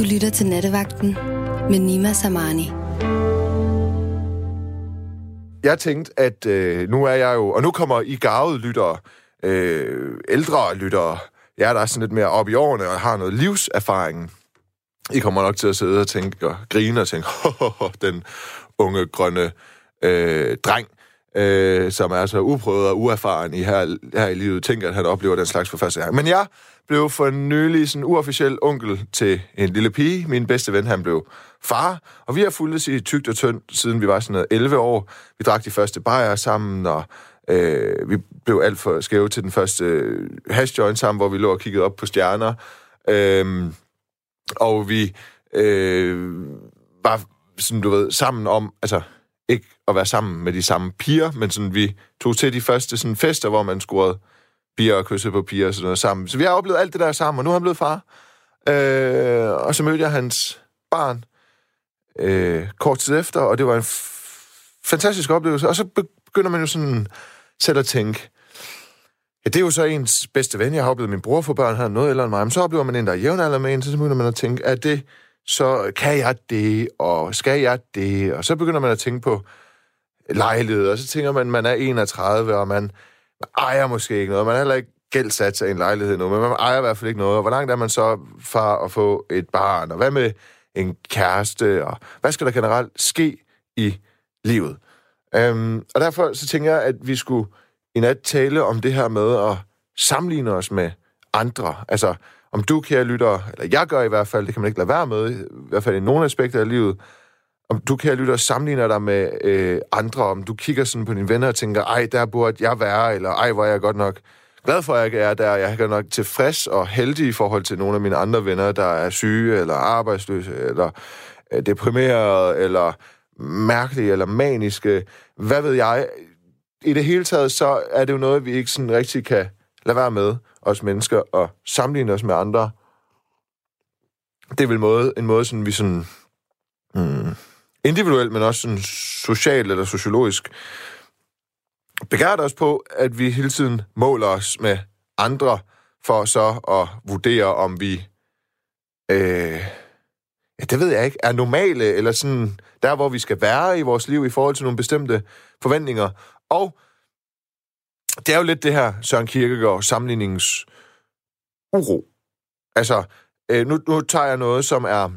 Du lytter til Nattevagten med Nima Samani. Jeg tænkte, at øh, nu er jeg jo... Og nu kommer I gavet lyttere, øh, ældre lyttere, jeg der er sådan lidt mere op i årene og har noget livserfaring. I kommer nok til at sidde og tænke og grine og tænke, den unge grønne øh, dreng, øh, som er så uprøvet og uerfaren i her, her i livet, tænker, at han oplever den slags for første gang. Men jeg blev for nylig sådan uofficiel onkel til en lille pige. Min bedste ven, han blev far, og vi har fulgt i tygt og tyndt, siden vi var sådan noget 11 år. Vi drak de første bajer sammen, og øh, vi blev alt for skæve til den første øh, hash joint sammen, hvor vi lå og kiggede op på stjerner. Øh, og vi øh, var, sådan du ved, sammen om, altså ikke at være sammen med de samme piger, men sådan, vi tog til de første sådan, fester, hvor man scorede piger og kysse på piger og sådan noget sammen. Så vi har oplevet alt det der sammen, og nu er han blevet far. Øh, og så mødte jeg hans barn øh, kort tid efter, og det var en fantastisk oplevelse. Og så begynder man jo sådan selv at tænke, ja, det er jo så ens bedste ven. Jeg har oplevet min bror for børn, han er noget eller end mig. Men så oplever man en, der er jævnalder med en, så begynder man at tænke, er det så kan jeg det, og skal jeg det? Og så begynder man at tænke på lejlighed, og så tænker man, man er 31, og man ejer måske ikke noget. Man er heller ikke gældsat sig en lejlighed nu, men man ejer i hvert fald ikke noget. Og hvor langt er man så fra at få et barn? Og hvad med en kæreste? Og hvad skal der generelt ske i livet? Øhm, og derfor så tænker jeg, at vi skulle i nat tale om det her med at sammenligne os med andre. Altså, om du, kære lytter, eller jeg gør i hvert fald, det kan man ikke lade være med, i hvert fald i nogle aspekter af livet, om du, kære lytter, sammenligner dig med øh, andre, om du kigger sådan på dine venner og tænker, ej, der burde jeg være, eller ej, hvor er jeg godt nok glad for, at jeg er der. Jeg er godt nok tilfreds og heldig i forhold til nogle af mine andre venner, der er syge, eller arbejdsløse, eller øh, deprimerede, eller mærkelige, eller maniske. Hvad ved jeg? I det hele taget, så er det jo noget, vi ikke sådan rigtig kan lade være med os mennesker og sammenligne os med andre. Det er vel måde, en måde, sådan, vi sådan mm, individuelt, men også sådan socialt eller sociologisk begærer os på, at vi hele tiden måler os med andre, for så at vurdere, om vi, øh, ja, det ved jeg ikke, er normale, eller sådan der, hvor vi skal være i vores liv i forhold til nogle bestemte forventninger. Og det er jo lidt det her Søren Kierkegaard sammenlignings uro. Altså, øh, nu, nu tager jeg noget, som er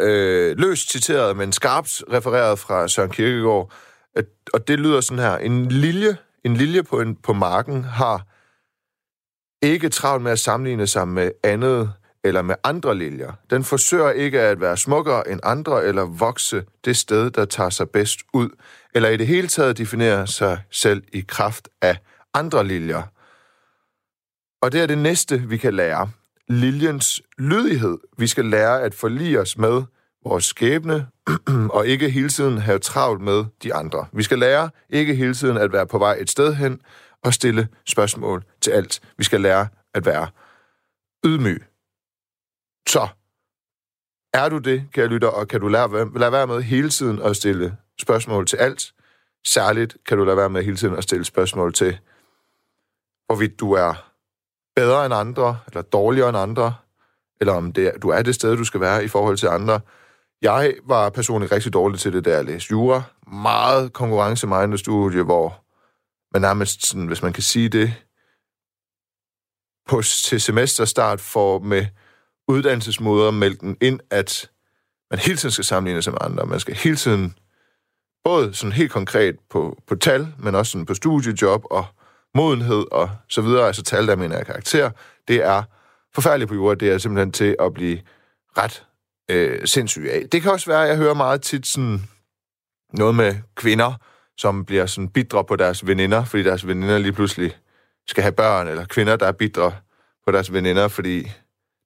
øh, løst citeret, men skarpt refereret fra Søren Kierkegaard, at, og det lyder sådan her. En lilje, en lilje på, en, på marken har ikke travlt med at sammenligne sig med andet eller med andre liljer. Den forsøger ikke at være smukkere end andre eller vokse det sted, der tager sig bedst ud, eller i det hele taget definere sig selv i kraft af andre liljer. Og det er det næste, vi kan lære. Liljens lydighed. Vi skal lære at forlige os med vores skæbne, og ikke hele tiden have travlt med de andre. Vi skal lære ikke hele tiden at være på vej et sted hen og stille spørgsmål til alt. Vi skal lære at være ydmyg. Så er du det, kære lytter, og kan du lære, lade være med hele tiden at stille spørgsmål til alt? Særligt kan du lade være med hele tiden at stille spørgsmål til, hvorvidt du er bedre end andre, eller dårligere end andre, eller om det, du er det sted, du skal være i forhold til andre. Jeg var personligt rigtig dårlig til det, der jeg læste jura. Meget konkurrencemindet studie, hvor man nærmest, sådan, hvis man kan sige det, på, til semesterstart får med uddannelsesmåder meldt den ind, at man hele tiden skal sammenligne sig med andre. Man skal hele tiden, både sådan helt konkret på, på tal, men også sådan på studiejob og modenhed og så videre, altså tal, der mener jeg karakter, det er forfærdeligt på jorden. Det er simpelthen til at blive ret øh, sindssyg af. Det kan også være, at jeg hører meget tit sådan noget med kvinder, som bliver sådan bidre på deres veninder, fordi deres veninder lige pludselig skal have børn, eller kvinder, der er bidre på deres veninder, fordi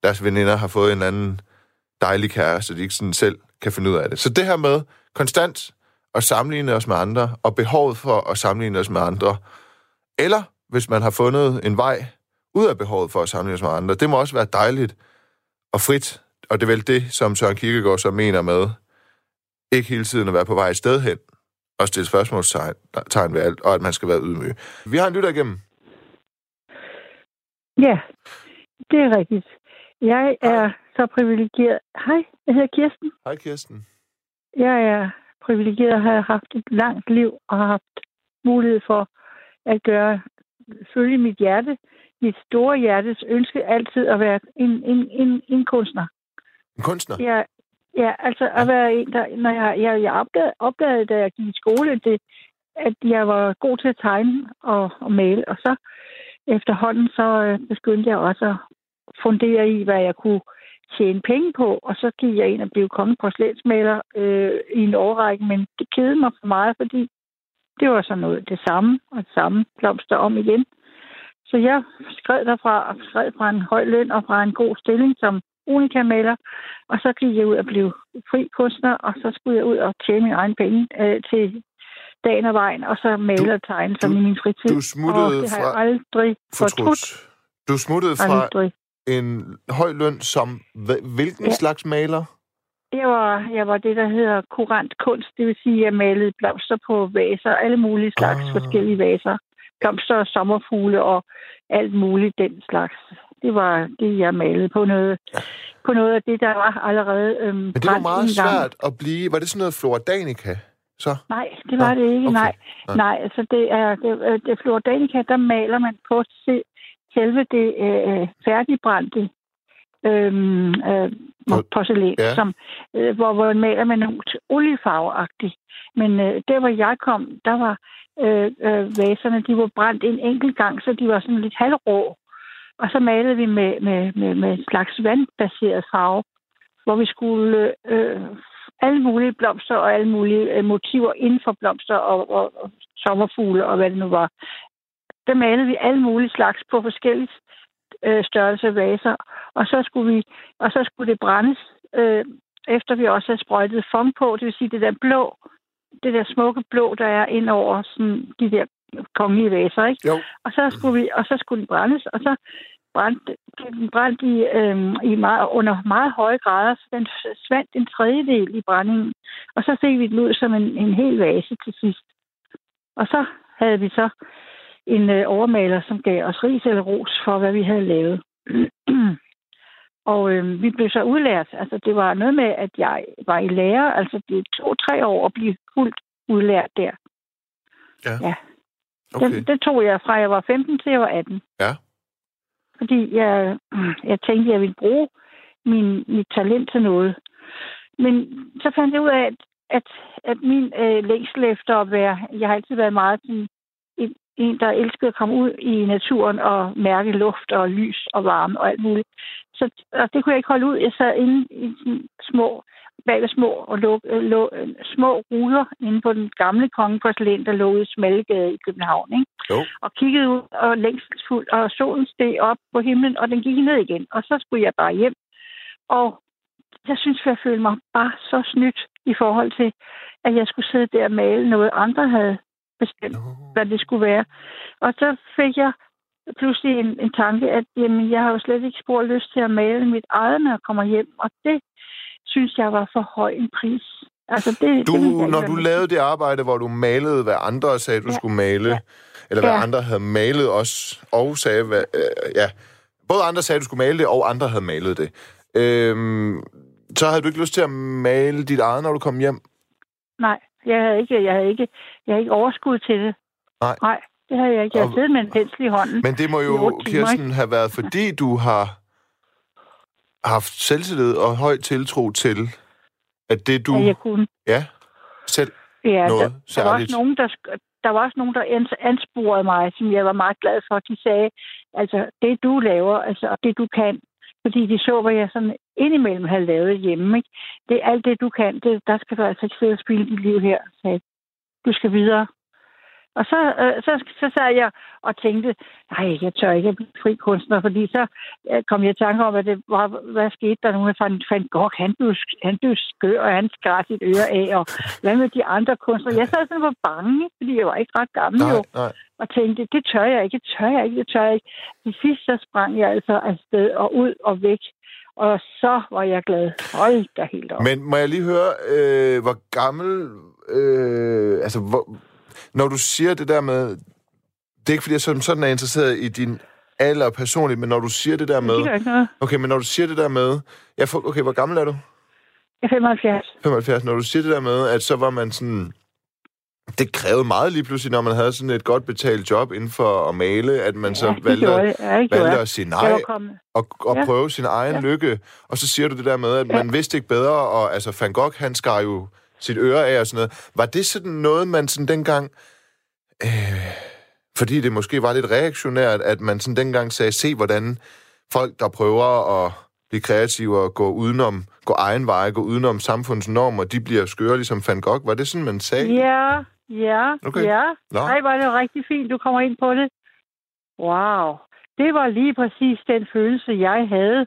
deres veninder har fået en anden dejlig kæreste, så de ikke sådan selv kan finde ud af det. Så det her med konstant at sammenligne os med andre, og behovet for at sammenligne os med andre, eller hvis man har fundet en vej ud af behovet for at sammenligne os med andre, det må også være dejligt og frit. Og det er vel det, som Søren Kierkegaard så mener med, ikke hele tiden at være på vej et sted hen, og stille spørgsmålstegn ved alt, og at man skal være ydmyg. Vi har en lytter igennem. Ja, det er rigtigt. Jeg er så privilegeret. Hej, jeg hedder Kirsten. Hej, Kirsten. Jeg er privilegeret at have haft et langt liv og har haft mulighed for at gøre, følge mit hjerte, mit store hjertes ønske altid at være en, en, en, en kunstner. En kunstner? Ja, ja altså at være en, der, når jeg, jeg, jeg opdagede, opdagede, da jeg gik i skole, det, at jeg var god til at tegne og, og male, og så efterhånden så øh, begyndte jeg også at fundere i, hvad jeg kunne tjene penge på, og så gik jeg ind og blev kongeporcelænsmaler øh, i en årrække, men det kedede mig for meget, fordi det var så noget det samme, og det samme blomster om igen. Så jeg skred derfra og skred fra en høj løn og fra en god stilling som unikamaler, og så gik jeg ud og blev fri kunstner, og så skulle jeg ud og tjene min egen penge øh, til dagen og vejen, og så male og tegne som i min fritid. Du smuttede og det har jeg fra aldrig fortrudt. Du smuttede fra Aldrig. En høj løn som hvilken Ja. slags maler? Jeg var, jeg var det, der hedder kurant kunst. Det vil sige, at jeg malede blomster på vaser. Alle mulige slags Ah. forskellige vaser. Blomster og sommerfugle og alt muligt den slags. Det var det, jeg malede på noget, på noget af det, der var allerede øhm, Men det var meget svært at blive... Var det sådan noget Floridanica? Så? Nej, det var Nå, det ikke. okay. Nej, Nej. Altså det er det, øh, det Floridanica, der maler man på se- selve det øh, færdigbrændte øhm, øh, Por- porcelæn, ja. som, øh, hvor, hvor man maler med nogle oliefarveagtigt. Men øh, der, hvor jeg kom, der var øh, øh, vaserne, de var brændt en enkelt gang, så de var sådan lidt halvrå. Og så malede vi med, med, med, med en slags vandbaseret farve, hvor vi skulle øh, alle mulige blomster og alle mulige øh, motiver inden for blomster og, og, og sommerfugle og hvad det nu var. Der malede vi alle mulige slags på forskellige øh, størrelse vaser, og så skulle vi, og så skulle det brændes, øh, efter vi også havde sprøjtet fong på, det vil sige det der blå, det der smukke blå, der er ind over sådan, de der kongelige vaser, ikke? Jo. Og så skulle vi, og så skulle den brændes, og så brændte den brændte i, øh, i meget, under meget høje grader, så den svandt en tredjedel i brændingen. Og så fik vi den ud som en, en hel vase til sidst. Og så havde vi så en øh, overmaler, som gav os ris eller ros for, hvad vi havde lavet. og øh, vi blev så udlært. Altså, det var noget med, at jeg var i lærer. Altså, det tog tre år at blive fuldt udlært der. Ja. ja. Okay. Det, det tog jeg fra, jeg var 15 til jeg var 18. Ja. Fordi jeg, jeg tænkte, jeg ville bruge min, mit talent til noget. Men så fandt jeg ud af, at, at, at min øh, længsel efter at være... Jeg har altid været meget sådan, en, der elskede at komme ud i naturen og mærke luft og lys og varme og alt muligt. Så og det kunne jeg ikke holde ud. Jeg sad inde i små, bag ved små, og lå, lå, små ruder inde på den gamle kongeporcelæn, der lå i Smallegade i København. Ikke? Jo. og kiggede ud og længselsfuldt, og solen steg op på himlen, og den gik ned igen. Og så skulle jeg bare hjem. Og jeg synes, jeg følte mig bare så snydt i forhold til, at jeg skulle sidde der og male noget, andre havde bestemt, Nå. hvad det skulle være. Og så fik jeg pludselig en, en tanke, at jamen, jeg har jo slet ikke spor lyst til at male mit eget, når jeg kommer hjem. Og det synes jeg var for høj en pris. Altså, det, Du, det når du lavede det arbejde, hvor du malede, hvad andre sagde, du Ja. skulle male, Ja. eller hvad Ja. andre havde malet os, og sagde, hvad, øh, ja, både andre sagde, du skulle male det, og andre havde malet det. Øhm, så havde du ikke lyst til at male dit eget, når du kom hjem? Nej, jeg havde ikke, jeg havde ikke, jeg havde ikke overskud til det. Nej. Nej, det havde jeg ikke. Jeg havde siddet med en pensel i hånden. Men det må jo, timer, Kirsten, have været, fordi du har haft selvtillid og høj tiltro til, at det du, at jeg kunne. ja, selv, Ja, noget der, der, var særligt. også nogen, der, der var også nogen, der ans- ansporede mig, som jeg var meget glad for. De sagde, altså, det du laver, altså, og det du kan, fordi de så, hvad jeg sådan indimellem havde lavet hjemme, ikke? Det er alt det, du kan. Det, der skal du altså ikke sidde og spille dit liv her, jeg. Du skal videre. Og så, øh, så, så sad jeg og tænkte, nej, jeg tør ikke at blive fri kunstner, fordi så øh, kom jeg i tanke om, at det var, hvad skete der nu med Van, Van Gogh? Han blev, han blev skør, og han skar sit øre af, og hvad med de andre kunstnere? Jeg sad sådan og var bange, fordi jeg var ikke ret gammel jo, nej, nej. og tænkte, det tør jeg ikke, det tør jeg ikke, det tør jeg ikke. Til sidst så sprang jeg altså afsted og ud og væk, og så var jeg glad. Hold da helt op. Men må jeg lige høre, øh, hvor gammel... Øh, altså, hvor, når du siger det der med... Det er ikke, fordi jeg som sådan er interesseret i din aller personligt, men når du siger det der med... Det gør ikke noget. Okay, men når du siger det der med... Ja, for, okay, hvor gammel er du? Jeg er 75. 75. Når du siger det der med, at så var man sådan... Det krævede meget lige pludselig, når man havde sådan et godt betalt job inden for at male, at man så Ja, det valgte, jeg. Ja, gjorde valgte jeg. at sige Jeg nej og, og Ja. prøve sin egen Ja. lykke. Og så siger du det der med, at man vidste ikke bedre, og altså Van Gogh, han skar jo sit øre af og sådan noget. Var det sådan noget, man sådan dengang... Øh, fordi det måske var lidt reaktionært, at man sådan dengang sagde, se hvordan folk, der prøver at blive kreative og gå udenom, gå egen vej, gå udenom samfundsnormer, de bliver skøre ligesom Van Gogh. Var det sådan, man sagde? Ja, ja, Okay. ja. Nå. Nej, var det rigtig fint, du kommer ind på det. Wow. Det var lige præcis den følelse, jeg havde,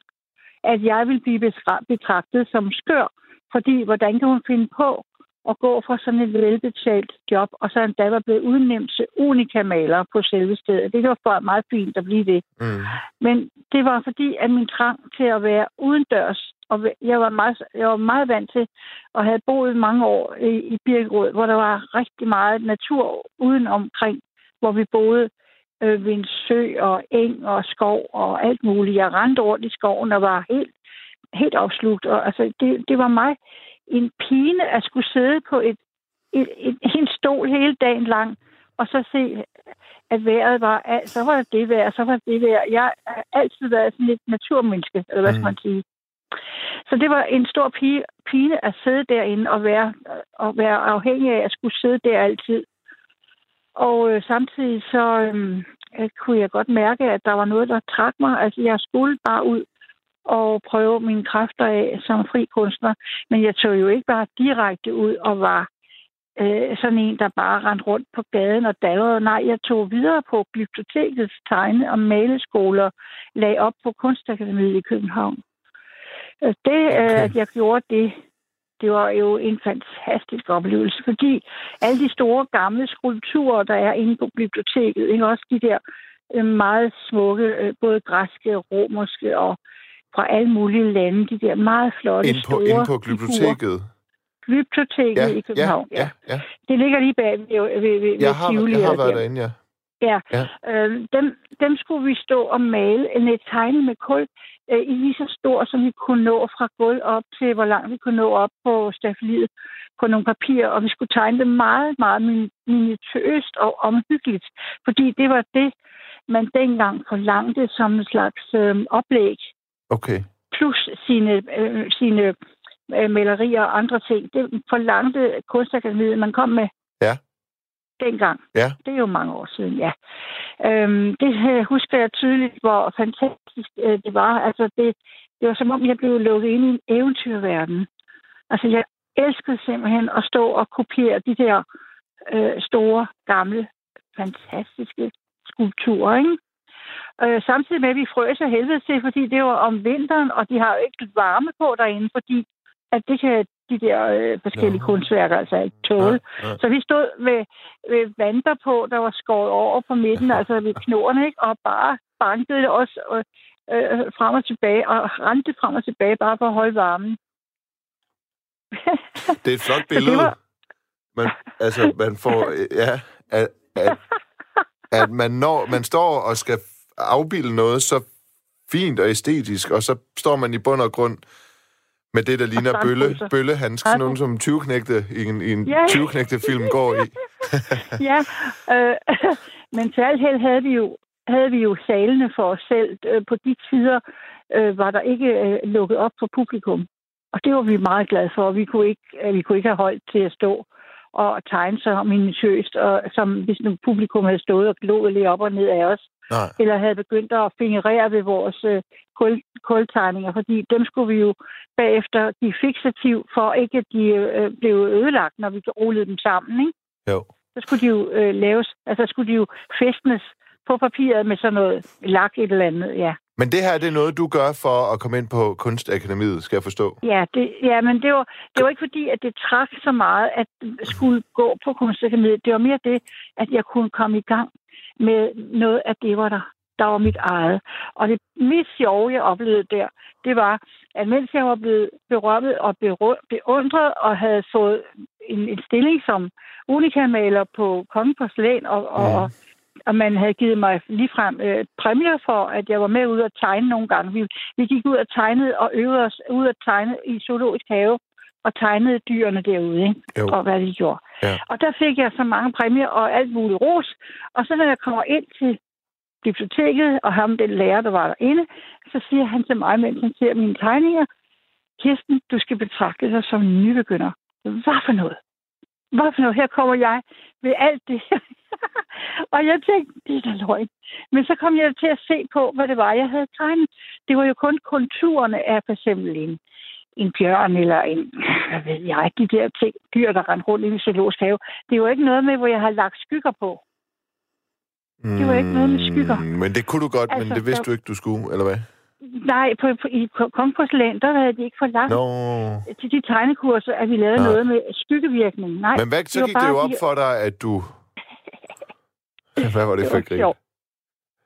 at jeg ville blive betragtet som skør. Fordi, hvordan kan hun finde på at gå fra sådan et velbetalt job, og så endda var blevet udnævnt til unikamaler på selve stedet. Det var for meget fint at blive det. Mm. Men det var fordi, at min trang til at være udendørs, og jeg var meget, jeg var meget vant til at have boet mange år i, i Birkerød, hvor der var rigtig meget natur uden omkring, hvor vi boede øh, ved en sø og eng og skov og alt muligt. Jeg rendte rundt i skoven og var helt, helt opslugt. Og, altså, det, det var mig en pine at skulle sidde på et, et, et, en stol hele dagen lang, og så se, at vejret var, så var det det vejr, så var det det vejr. Jeg har altid været sådan lidt naturmenneske, eller hvad skal Mm. man sige. Så det var en stor pige, pine at sidde derinde og være, og være afhængig af at skulle sidde der altid. Og øh, samtidig så øh, kunne jeg godt mærke, at der var noget, der trak mig. Altså, jeg skulle bare ud og prøve mine kræfter af som fri kunstner. Men jeg tog jo ikke bare direkte ud og var øh, sådan en, der bare rendte rundt på gaden og dalrede. Nej, jeg tog videre på bibliotekets tegne- og maleskoler, lagde op på Kunstakademiet i København. Øh, Det, okay. Okay. at jeg gjorde det, det var jo en fantastisk oplevelse, fordi alle de store gamle skulpturer, der er inde på biblioteket, ikke? også de der øh, meget smukke, øh, både græske, romerske og fra alle mulige lande, de der meget flotte, Ind på, store ind på figurer. biblioteket. Biblioteket Ja, i København, ja, ja, ja. Det ligger lige bag ved, ved, ved, ved Jeg har, Tivoli. jeg har været der. derinde, ja. Ja. Ja. Øh, dem, dem skulle vi stå og male en et tegne med kul øh, i lige så stor, som vi kunne nå fra gulv op til, hvor langt vi kunne nå op på stafeliet på nogle papirer, og vi skulle tegne det meget, meget min- minutøst og omhyggeligt, fordi det var det, man dengang forlangte som en slags øh, oplæg, Okay. plus sine, øh, sine øh, malerier og andre ting. Det forlangte kunstakademiet, man kom med Ja. Dengang. Ja. Det er jo mange år siden, ja. Øhm, det øh, husker jeg tydeligt, hvor fantastisk øh, det var. Altså, det, det var som om, jeg blev lukket ind i en eventyrverden. Altså, jeg elskede simpelthen at stå og kopiere de der øh, store, gamle, fantastiske skulpturer, ikke? Øh, samtidig med, at vi frøs af helvede til, fordi det var om vinteren, og de har jo ikke varme på derinde, fordi at det kan de der øh, forskellige Nå. kunstværker altså ikke tåle. Ja, ja. Så vi stod med, med vanter på, der var skåret over på midten, altså ved knoerne, ikke? og bare bankede det også øh, øh, frem og tilbage, og rendte frem og tilbage, bare for at holde varmen. Det er et flot billede. var- Man, altså, man får... Ja, at, at, at man, når, man står og skal afbilde noget så fint og æstetisk, og så står man i bund og grund med det, der ligner bølle, strandbukser. bøllehandsk, sådan nogle som 20-knægte i en, i en Ja. 20-knægte-film går i. ja, øh, men til alt held havde vi jo havde vi jo salene for os selv. Øh, På de tider øh, var der ikke øh, lukket op for publikum. Og det var vi meget glade for. Vi kunne ikke, øh, vi kunne ikke have holdt til at stå og tegne så minutiøst, og som hvis nu publikum havde stået og gloet lige op og ned af os, Nej. eller havde begyndt at fingerere ved vores øh, kul, kultegninger, fordi dem skulle vi jo bagefter give fiksativ, for ikke at de øh, blev ødelagt, når vi rullede dem sammen, ikke? Jo. så skulle de jo øh, laves, altså skulle de jo festnes på papiret med sådan noget lak et eller andet, ja. Men det her, det er noget, du gør for at komme ind på Kunstakademiet, skal jeg forstå? Ja, det, ja men det var, det var ikke fordi, at det trak så meget, at skulle gå på kunstakademiet. Det var mere det, at jeg kunne komme i gang med noget af det, var der, der var mit eget. Og det mest sjove, jeg oplevede der, det var, at mens jeg var blevet berømmet og beundret og havde fået en, en stilling som unikamaler på Kongen Porcelæn og, og, og og man havde givet mig ligefrem øh, præmier for, at jeg var med ud at tegne nogle gange. Vi, vi gik ud og tegnede og øvede os ud at tegne i zoologisk have og tegnede dyrene derude, ikke? Jo. og hvad de gjorde. Ja. Og der fik jeg så mange præmier og alt muligt ros. Og så når jeg kommer ind til biblioteket, og ham, den lærer, der var derinde, så siger han til mig, mens han ser mine tegninger, Kirsten, du skal betragte dig som en nybegynder. Hvad for noget? Hvad for noget? Her kommer jeg ved alt det her. og jeg tænkte, det er da løgn. Men så kom jeg til at se på, hvad det var, jeg havde tegnet. Det var jo kun konturerne af for eksempel en, en bjørn eller en, hvad ved jeg, de der ting, dyr, der rendte rundt i en zoologisk have. Det er jo ikke noget med, hvor jeg har lagt skygger på. Det var ikke noget med skygger. Mm, Men det kunne du godt, altså, men det vidste så- du ikke, du skulle, eller hvad? Nej, på, på, i Kongporcelæn, der havde de ikke for langt Nå. til de tegnekurser, at vi lavede Nå. noget med skyggevirkning. Nej, Men hvad, så var gik det jo op de- for dig, at du... Hvad var det for et grin? sjovt.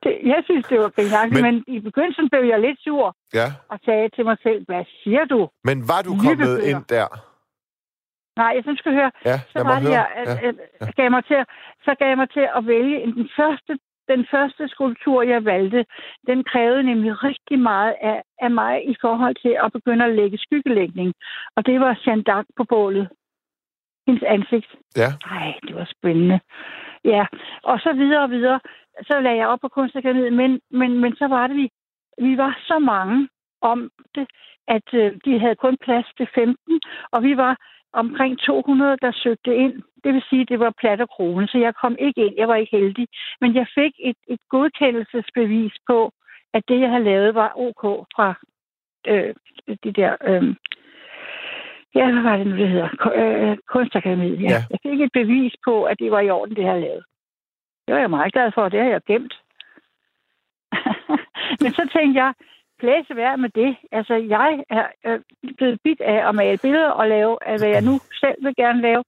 Det, jeg synes, det var grinagtigt, Men- men... i begyndelsen blev jeg lidt sur Ja. og sagde til mig selv, hvad siger du? Men var du kommet Nybegynder. ind der? Nej, jeg synes, du skal høre, Ja, så var det, jeg, at, Ja. at, at, gav mig til, så gav jeg mig til at vælge en- den første, den første skulptur, jeg valgte. Den krævede nemlig rigtig meget af, af mig i forhold til at begynde at lægge skyggelægning. Og det var Jeanne d'Arc på bålet. Hendes ansigt. Ja. Ej, det var spændende. Ja, og så videre og videre. Så lagde jeg op på kunstakademiet, men, men, men så var det, vi, vi var så mange om det, at øh, de havde kun plads til 15, og vi var omkring 200, der søgte ind. Det vil sige, det var plat og krone, så jeg kom ikke ind. Jeg var ikke heldig. Men jeg fik et, et godkendelsesbevis på, at det, jeg havde lavet, var ok fra øh, de der... Øh, ja, hvad var det nu, det hedder? Ku- Øh, Kunstakademiet, ja. Ja. Jeg fik et bevis på, at det var i orden, det jeg havde lavet. Det var jeg meget glad for, og det har jeg gemt. Men så tænkte jeg, blæse værd med det. Altså, jeg er øh, blevet bit af at male billeder og lave, af hvad jeg nu selv vil gerne lave.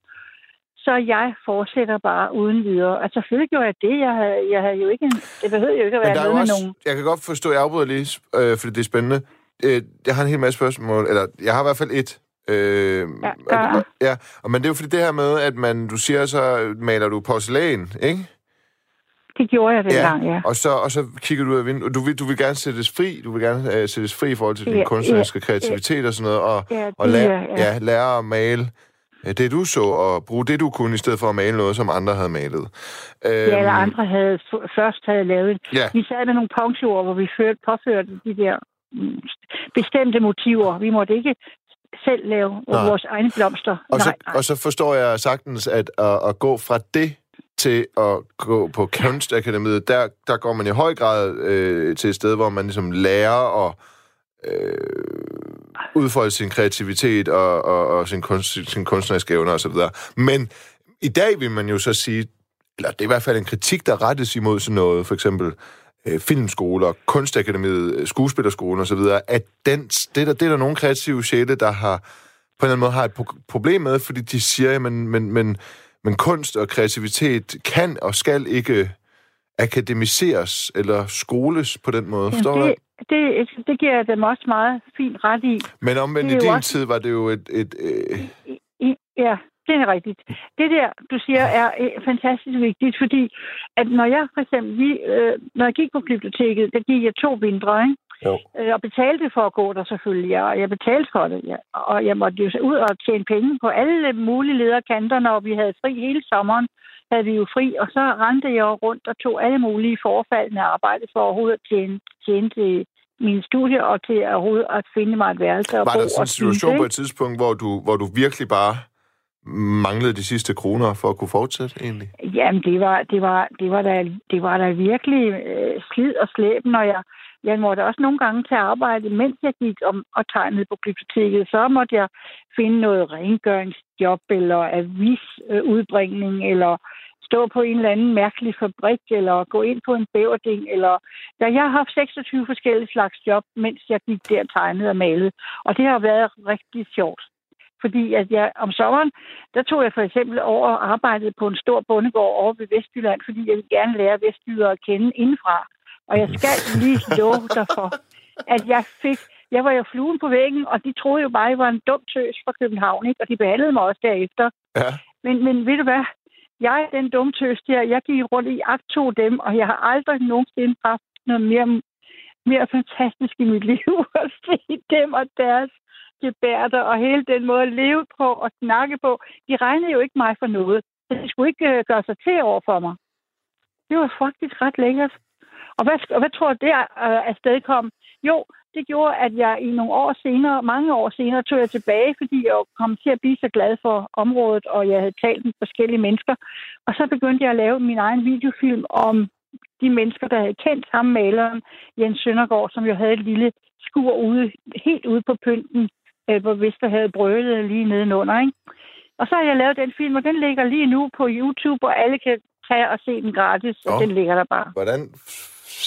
Så jeg fortsætter bare uden videre. Altså, selvfølgelig gjorde jeg det. Jeg havde, jeg havde jo ikke en, det behøvede jo ikke at være noget også, med nogen. jeg kan godt forstå, jeg afbryder lige, øh, fordi det er spændende. Øh, jeg har en hel masse spørgsmål, eller jeg har i hvert fald et. Øh, Ja, ja. og, ja, og, men det er jo fordi det her med, at man, du siger, så maler du porcelæn, ikke? Det gjorde jeg dengang, ja. Og så, og så kigger du ud af vinduet. Du vil, du vil gerne sættes fri. Du vil gerne øh, sættes fri i forhold til din Ja, kunstneriske ja, kreativitet og sådan noget. Og, Ja, og lære, ja. ja. lære at male øh, det, du så, og bruge det, du kunne, i stedet for at male noget, som andre havde malet. Øhm, Ja, eller andre havde først havde lavet. Ja. Vi sad med nogle ponchoer, hvor vi førte, påførte de der mm, bestemte motiver. Vi måtte ikke selv lave Nej. vores egne blomster. Og så, nej, nej. og så forstår jeg sagtens, at at, at gå fra det til at gå på kunstakademiet, der, der går man i høj grad øh, til et sted, hvor man ligesom lærer at øh, udfolde sin kreativitet og, og, og sin, kunst, sin kunstneriske evner osv. Men i dag vil man jo så sige, eller det er i hvert fald en kritik, der rettes imod sådan noget, for eksempel øh, filmskoler, kunstakademiet, øh, skuespillerskolen osv., at den, det, er der, det er der nogle kreative sjæle, der har på en eller anden måde har et pro- problem med, fordi de siger, at men, men, men, men kunst og kreativitet kan og skal ikke akademiseres eller skoles på den måde. Forstår? Jamen, det, det, det giver jeg dem også meget fint ret i. Men omvendt i din også- tid var det jo et... et øh, I, ja, det er rigtigt. Det der, du siger, er øh, fantastisk vigtigt, fordi at når jeg for eksempel, vi, øh, når jeg gik på biblioteket, der gik jeg to vintre, ikke? Jo. Øh, og betalte for at gå der selvfølgelig, ja, og jeg betalte for det, ja. og jeg måtte jo ud og tjene penge på alle mulige lederkanter, når vi havde fri hele sommeren, havde vi jo fri, og så rendte jeg rundt og tog alle mulige forfaldende arbejde for overhovedet at tjene, tjene til min studie og til at at finde mig et værelse og var bo der sådan en og situation på et tidspunkt, hvor du, hvor du virkelig bare manglede de sidste kroner for at kunne fortsætte egentlig? Jamen, det var, det var, det var, da, det var da virkelig øh, slid og slæb, når jeg, jeg måtte også nogle gange tage arbejde, mens jeg gik om, og tegnede på biblioteket. Så måtte jeg finde noget rengøringsjob, eller avisudbringning, eller stå på en eller anden mærkelig fabrik, eller gå ind på en bæverding, eller... Ja, jeg har haft 26 forskellige slags job, mens jeg gik der og tegnede og malede. Og det har været rigtig sjovt. Fordi at jeg om sommeren, der tog jeg for eksempel over og arbejdede på en stor bondegård over ved Vestjylland, fordi jeg ville gerne lære Vestjylland at kende indenfra. Og jeg skal lige love dig for, at jeg fik... Jeg var jo fluen på væggen, og de troede jo bare, at jeg var en dum tøs fra København, ikke? Og de behandlede mig også derefter. Ja. Men, men ved du hvad? Jeg, den dumme tøs der, jeg gik rundt i akt to dem, og jeg har aldrig nogensinde haft noget mere, mere fantastisk i mit liv at se dem og deres gebærder og hele den måde at leve på og snakke på. De regnede jo ikke mig for noget. Så de skulle ikke øh, gøre sig til over for mig. Det var faktisk ret lækkert. Og hvad, og hvad tror du, det øh, afsted kom? Jo, det gjorde, at jeg i nogle år senere, mange år senere, tog jeg tilbage, fordi jeg kom til at blive så glad for området, og jeg havde talt med forskellige mennesker. Og så begyndte jeg at lave min egen videofilm om de mennesker, der havde kendt ham, maleren Jens Søndergaard, som jo havde et lille skur ude, helt ude på pynten, øh, hvor havde brølet lige nedenunder. Ikke? Og så har jeg lavet den film, og den ligger lige nu på YouTube, og alle kan tage og se den gratis, og den ligger der bare. Hvordan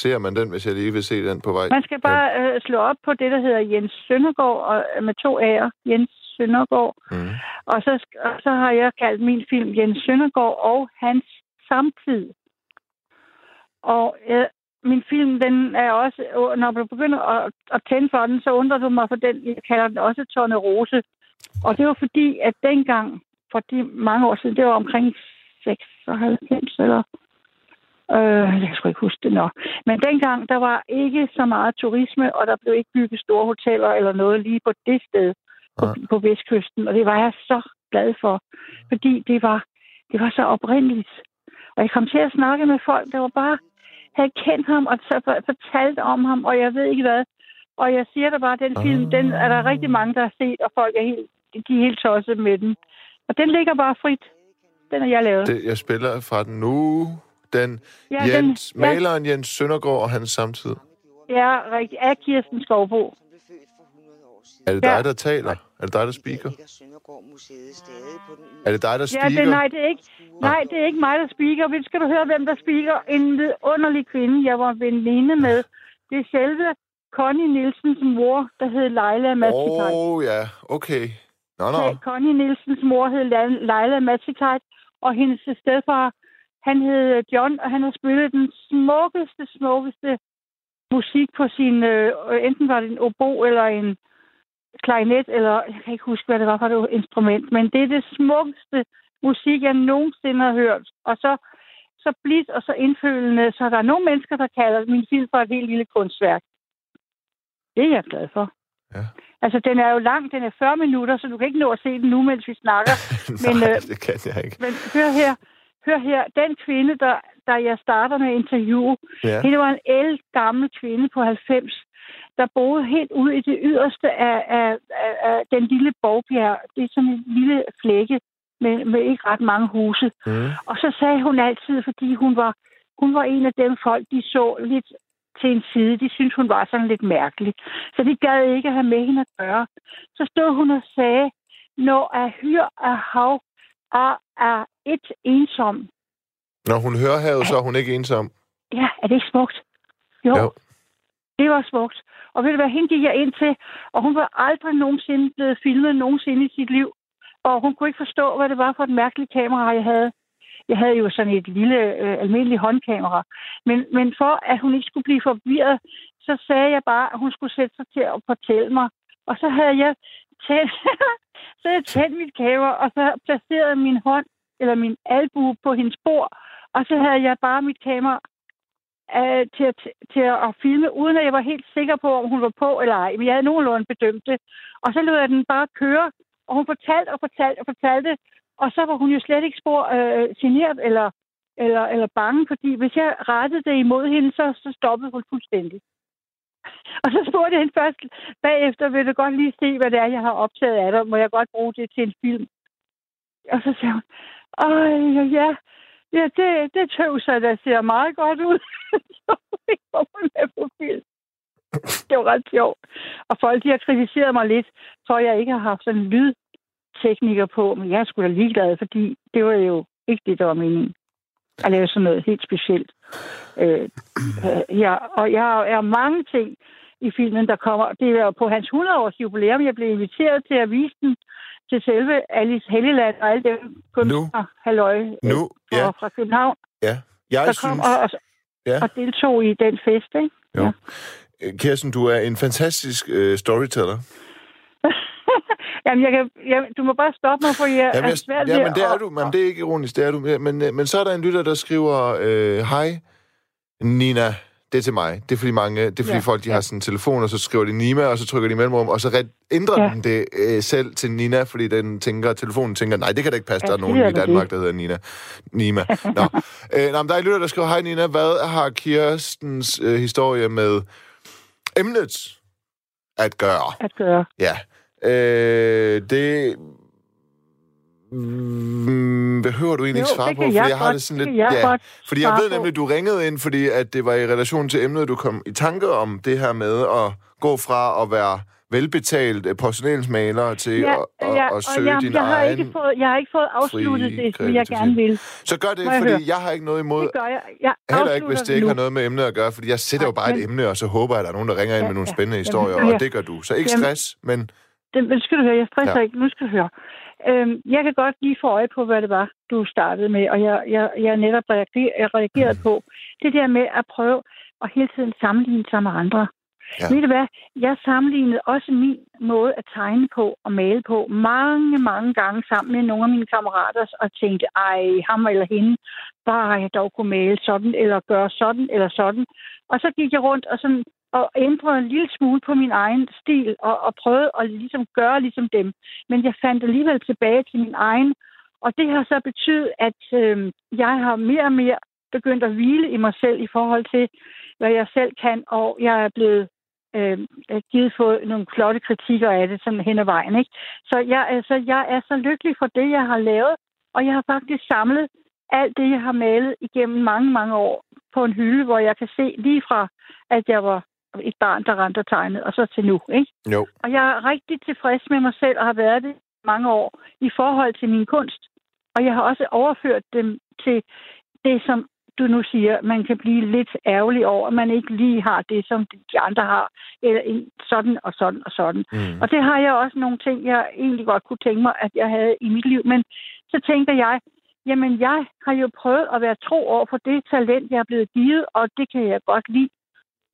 ser man den, hvis jeg lige vil se den på vej? Man skal bare ja. øh, slå op på det, der hedder Jens Søndergaard, og, øh, med to A'er. Jens Søndergaard. Mm. Og, så, og så har jeg kaldt min film Jens Søndergaard og hans samtid. Og øh, min film, den er også, når du begynder at, at tænde for den, så undrer du mig for den, jeg kalder den også Tårne Rose. Og det var fordi, at dengang, for de mange år siden, det var omkring 96 eller Øh, jeg sgu ikke huske det nok. Men dengang, der var ikke så meget turisme, og der blev ikke bygget store hoteller eller noget lige på det sted på, ja. på Vestkysten. Og det var jeg så glad for, fordi det var, det var så oprindeligt. Og jeg kom til at snakke med folk, der var bare havde kendt ham og fortalt om ham, og jeg ved ikke hvad. Og jeg siger da bare, at den film, den er der rigtig mange, der har set, og folk er helt, de er helt tosset med den. Og den ligger bare frit. Den har jeg lavet. Det, jeg spiller fra den nu. Den ja, Jens, den, maleren ja. Jens Søndergaard og hans samtid. Ja, rigtigt. Af Kirsten Skovbo. Er det dig, ja. der taler? Er det dig, der speaker? Er det dig, der speaker? Ja, det, nej, det er ikke, nej, det er ikke mig, der speaker. Men skal du høre, hvem der speaker? En underlig kvinde, jeg var veninde med. Det er selve Connie Nielsens mor, der hed Leila Matikaj. Åh, oh, ja. Okay. Nå, no, nå. No. Connie Nielsens mor hed Leila Matikaj, og hendes stedfar han hed John, og han har spillet den smukkeste, smukkeste musik på sin... Øh, enten var det en obo eller en klarinet, eller jeg kan ikke huske, hvad det var for et instrument, men det er det smukkeste musik, jeg nogensinde har hørt. Og så, så blidt og så indfølende, så der er nogle mennesker, der kalder min film for et helt lille kunstværk. Det er jeg glad for. Ja. Altså, den er jo lang, den er 40 minutter, så du kan ikke nå at se den nu, mens vi snakker. Nej, men, øh, det kan jeg ikke. Men hør her, hør her, den kvinde, der, der jeg starter med at interviewe, ja. det var en el gammel kvinde på 90, der boede helt ud i det yderste af, af, af, af den lille borgbjerg. Det er sådan en lille flække med, med ikke ret mange huse. Mm. Og så sagde hun altid, fordi hun var, hun var en af dem folk, de så lidt til en side. De syntes, hun var sådan lidt mærkelig. Så de gad ikke at have med hende at gøre. Så stod hun og sagde, når er hyr af hav og er et ensom. Når hun hører havet, så er hun ikke ensom. Ja, er det ikke smukt? Jo. jo. Det var smukt. Og ved du hvad, hende gik jeg ind til, og hun var aldrig nogensinde blevet filmet nogensinde i sit liv. Og hun kunne ikke forstå, hvad det var for et mærkeligt kamera, jeg havde. Jeg havde jo sådan et lille, øh, almindeligt håndkamera. Men, men for at hun ikke skulle blive forvirret, så sagde jeg bare, at hun skulle sætte sig til at fortælle mig. Og så havde jeg tændt, så jeg tændt mit kamera, og så placerede min hånd, eller min albue på hendes bord, og så havde jeg bare mit kamera øh, til, at, til at filme, uden at jeg var helt sikker på, om hun var på eller ej. Men jeg havde nogenlunde bedømt det. Og så lød jeg den bare køre, og hun fortalte og fortalte og fortalte, og så var hun jo slet ikke spor øh, generet eller, eller, eller bange, fordi hvis jeg rettede det imod hende, så, så stoppede hun fuldstændig. Og så spurgte jeg hende først bagefter, vil du godt lige se, hvad det er, jeg har optaget af dig? Må jeg godt bruge det til en film? Og så sagde hun, Øj, ja, ja det, det tøvser, der ser meget godt ud. så kom hun med på film. Det var ret sjovt. Og folk, de har kritiseret mig lidt, for jeg ikke har haft sådan en lydtekniker på, men jeg er sgu da ligeglad, fordi det var jo ikke det, der var meningen at lave sådan noget helt specielt. Øh, øh, ja, og jeg er mange ting i filmen, der kommer. Det er på hans 100-års jubilæum, jeg blev inviteret til at vise den til selve Alice Helleland og alle dem kunstnere, halløj, nu, ja. fra København. Ja, jeg der synes... Kom og, og, ja. og deltog i den fest, ikke? Jo. Ja. Kirsten, du er en fantastisk øh, storyteller. Jamen, jeg kan, jeg, du må bare stoppe mig, for jeg Jamen, er jeg, svært ja, ved men det er at- du. Men det er ikke ironisk, det er du. Men, øh, men så er der en lytter, der skriver, øh, hej, Nina, det er til mig. Det er fordi mange, det er fordi Ja, folk, de har sådan en telefon, og så skriver de Nima, og så trykker de mellemrum, og så red- ændrer Ja. den det øh, selv til Nina, fordi den tænker, telefonen tænker, nej, det kan da ikke passe, Ja, der er nogen i da Danmark, det. der hedder Nina. Nima. Nå. øh, nå, men der er lytter, der skriver, hej Nina, hvad har Kirstens øh, historie med emnet at gøre? at gøre. Ja. Øh, det mm, behøver du egentlig Jo, ikke svare på, fordi jeg jeg har det sådan lidt... jeg ja, fordi jeg ved nemlig, du ringede ind, fordi at det var i relation til emnet, du kom i tanke om det her med at gå fra at være velbetalt øh, porcelænsmaler til Ja, at, at, ja, at søge jeg, din jeg, har egen... ikke fået, jeg har ikke fået afsluttet det, som jeg gerne vil. Så gør det, Må jeg fordi høre? jeg har ikke noget imod... Det gør jeg. Jeg Heller ikke, hvis det ikke nu. har noget med emnet at gøre, fordi jeg sætter jo bare et emne, og så håber jeg, at der er nogen, der ringer ind Ja, med nogle ja. spændende Jamen, historier, hør og det gør du. Så ikke Jamen- stress, men Det, men skal du høre, jeg stresser Ja. ja. ikke. Nu skal du høre. Øhm, jeg kan godt lige få øje på, hvad det var, du startede med, og jeg, jeg, jeg netop reagerede på. Det der med at prøve at hele tiden sammenligne sig med andre. Ja. Ved du hvad? Jeg sammenlignede også min måde at tegne på og male på mange, mange gange sammen med nogle af mine kammerater, og tænkte, ej, ham eller hende, bare jeg dog kunne male sådan, eller gøre sådan, eller sådan. Og så gik jeg rundt og sådan og ændrede en lille smule på min egen stil, og, og prøvede at ligesom gøre ligesom dem. Men jeg fandt alligevel tilbage til min egen, og det har så betydet, at øh, jeg har mere og mere begyndt at hvile i mig selv i forhold til, hvad jeg selv kan, og jeg er blevet øh, givet få nogle flotte kritikker af det sådan hen ad vejen. Ikke? Så jeg, altså, jeg er så lykkelig for det, jeg har lavet, og jeg har faktisk samlet alt det, jeg har malet igennem mange, mange år på en hylde, hvor jeg kan se lige fra, at jeg var et barn, der rendte og tegnede, og så til nu. Ikke? jo. Og jeg er rigtig tilfreds med mig selv, og har været det mange år, i forhold til min kunst. Og jeg har også overført dem til det, som du nu siger, man kan blive lidt ærgerlig over, at man ikke lige har det, som de andre har, eller sådan og sådan og sådan. Mm. Og det har jeg også nogle ting, jeg egentlig godt kunne tænke mig, at jeg havde i mit liv. Men så tænker jeg, jamen jeg har jo prøvet at være tro over for det talent, jeg er blevet givet, og det kan jeg godt lide.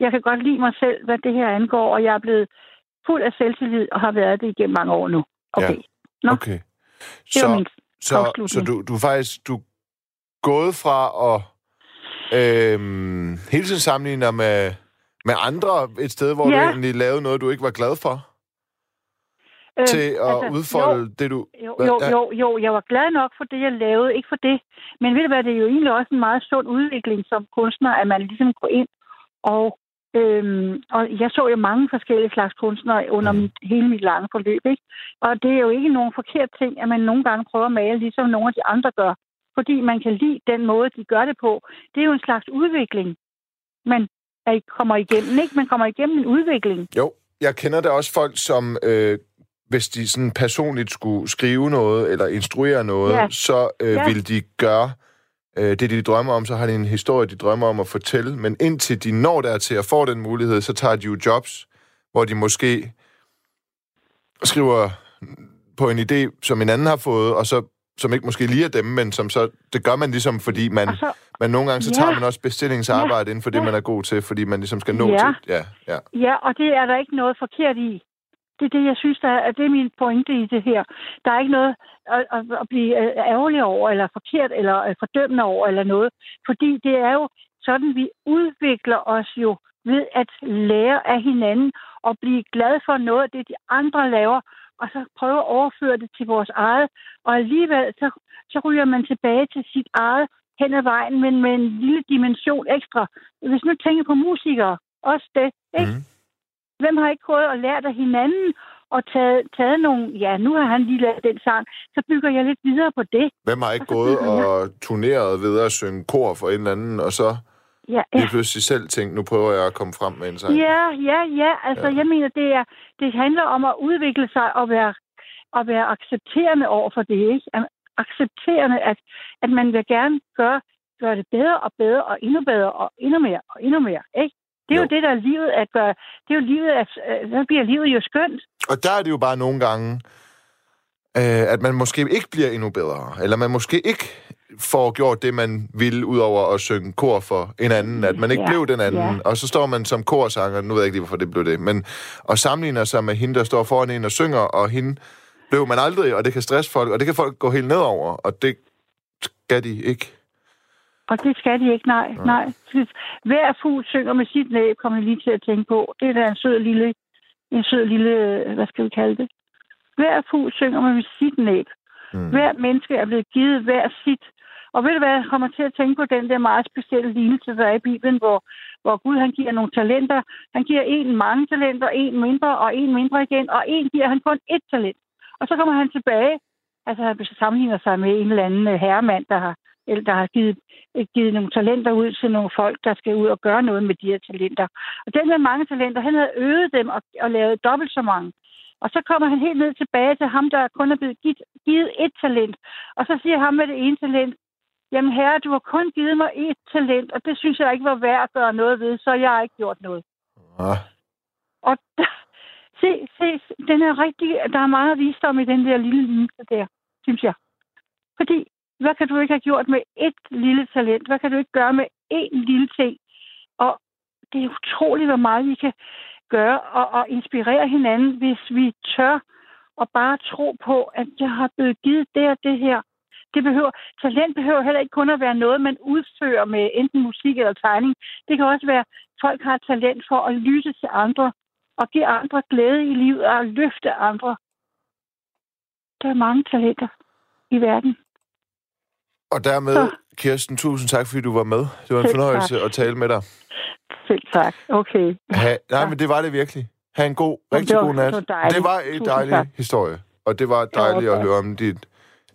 Jeg kan godt lide mig selv, hvad det her angår, og jeg er blevet fuld af selvtillid og har været det igennem mange år nu. Okay, Nå. Okay. det var min så, så du, du er faktisk du gået fra at øhm, hele tiden sammenligne dig med, med andre et sted, hvor ja. Ja. du egentlig lavede noget, du ikke var glad for, øh, til at altså, udfolde Jo, det, du... jo, jo, ja. jo, jo, jeg var glad nok for det, jeg lavede. Ikke for det. Men ved du hvad, det er jo egentlig også en meget sund udvikling som kunstner, at man ligesom går ind og Øhm, og jeg så jo mange forskellige slags kunstnere under Mhm. mit, hele mit lange forløb. Ikke? Og det er jo ikke nogen forkert ting, at man nogle gange prøver at male, ligesom nogle af de andre gør. Fordi man kan lide den måde, de gør det på. Det er jo en slags udvikling, man er, kommer igennem. Ikke? Man kommer igennem en udvikling. Jo, jeg kender da også folk, som... Øh, hvis de sådan personligt skulle skrive noget eller instruere noget, Ja. så øh, Ja. vil de gøre øh, det, de drømmer om. Så har de en historie, de drømmer om at fortælle. Men indtil de når dertil at få den mulighed, så tager de jo jobs, hvor de måske skriver på en idé, som en anden har fået, og så som ikke måske lige er dem, men som så, det gør man ligesom, fordi man, Og så, men nogle gange så Ja. tager man også bestillingsarbejde inden for det, Ja. man er god til, fordi man ligesom skal nå Ja. til. Ja, ja. Ja, og det er der ikke noget forkert i. Det er det, jeg synes, der er, det er min pointe i det her. Der er ikke noget at, at, at blive øh, ærgerlig over, eller forkert, eller øh, fordømmende over, eller noget. Fordi det er jo sådan, vi udvikler os jo ved at lære af hinanden og blive glad for noget af det, de andre laver, og så prøve at overføre det til vores eget. Og alligevel, så, så ryger man tilbage til sit eget hen ad vejen, men med en lille dimension ekstra. Hvis nu tænker på musikere, også det, ikke? Mm. Hvem har ikke gået og lært af hinanden og taget, taget nogle... Ja, nu har han lige lavet den sang, så bygger jeg lidt videre på det. Hvem har ikke Og gået bygger jeg- og turneret ved at synge kor for en eller anden, og så Ja, lige ja. pludselig selv tænkt, nu prøver jeg at komme frem med en sang? Ja, ja, ja. Altså, Ja. jeg mener, det, er, det handler om at udvikle sig og være, og være accepterende over for det, ikke? Accepterende, at, at man vil gerne gøre, gøre det bedre og bedre og endnu bedre og endnu mere og endnu mere, ikke? Det er jo, Jo. det, der er livet at gøre. Det er jo livet, at, øh, så bliver livet jo skønt. Og der er det jo bare nogle gange, øh, at man måske ikke bliver endnu bedre, eller man måske ikke får gjort det, man ville, ud over at synge kor for en anden, at man ikke Ja, blev den anden, ja. og så står man som korsanger, nu ved jeg ikke lige, hvorfor det blev det, men og sammenligner sig med hende, der står foran en og synger, og hende, løber man aldrig, og det kan stresse folk, og det kan folk gå helt nedover, og det skal de ikke. Og det skal de ikke, nej. nej. Hver fugl synger med sit næb, kommer lige til at tænke på. Det er da en sød lille, en sød lille, hvad skal vi kalde det? Hver fugl synger med sit næb. Mm. Hver menneske er blevet givet hver sit. Og ved du hvad, jeg kommer til at tænke på den der meget specielle lignelse, der er i Bibelen, hvor, hvor Gud han giver nogle talenter. Han giver en mange talenter, en mindre og en mindre igen, og en giver han kun et talent. Og så kommer han tilbage, altså han sammenligner sig med en eller anden øh, herremand, der har, eller der har givet, øh, givet nogle talenter ud til nogle folk, der skal ud og gøre noget med de her talenter. Og den med mange talenter, han havde øget dem og, og lavet dobbelt så mange. Og så kommer han helt ned tilbage til ham, der kun er blevet givet, givet et talent. Og så siger ham med det ene talent, jamen herre, du har kun givet mig et talent, og det synes jeg ikke var værd at gøre noget ved, så jeg har ikke gjort noget. Ja. Og der, se, se, den er rigtig, der er meget visdom i den der lille linje der, synes jeg. Fordi, hvad kan du ikke have gjort med et lille talent? Hvad kan du ikke gøre med én lille ting? Og det er utroligt, hvor meget vi kan gøre og, og inspirere hinanden, hvis vi tør og bare tro på, at jeg har blevet givet det og det her. Det behøver, talent behøver heller ikke kun at være noget, man udfører med enten musik eller tegning. Det kan også være, at folk har talent for at lytte til andre og give andre glæde i livet og løfte andre. Der er mange talenter i verden. Og dermed, Så. Kirsten, tusind tak, fordi du var med. Det var en Selv fornøjelse tak. at tale med dig. Selv tak. Okay. Ha, nej, ja. men det var det virkelig. Ha' en god, rigtig god nat. Det var, det var en dejlig tak. historie, og det var dejligt at høre om dit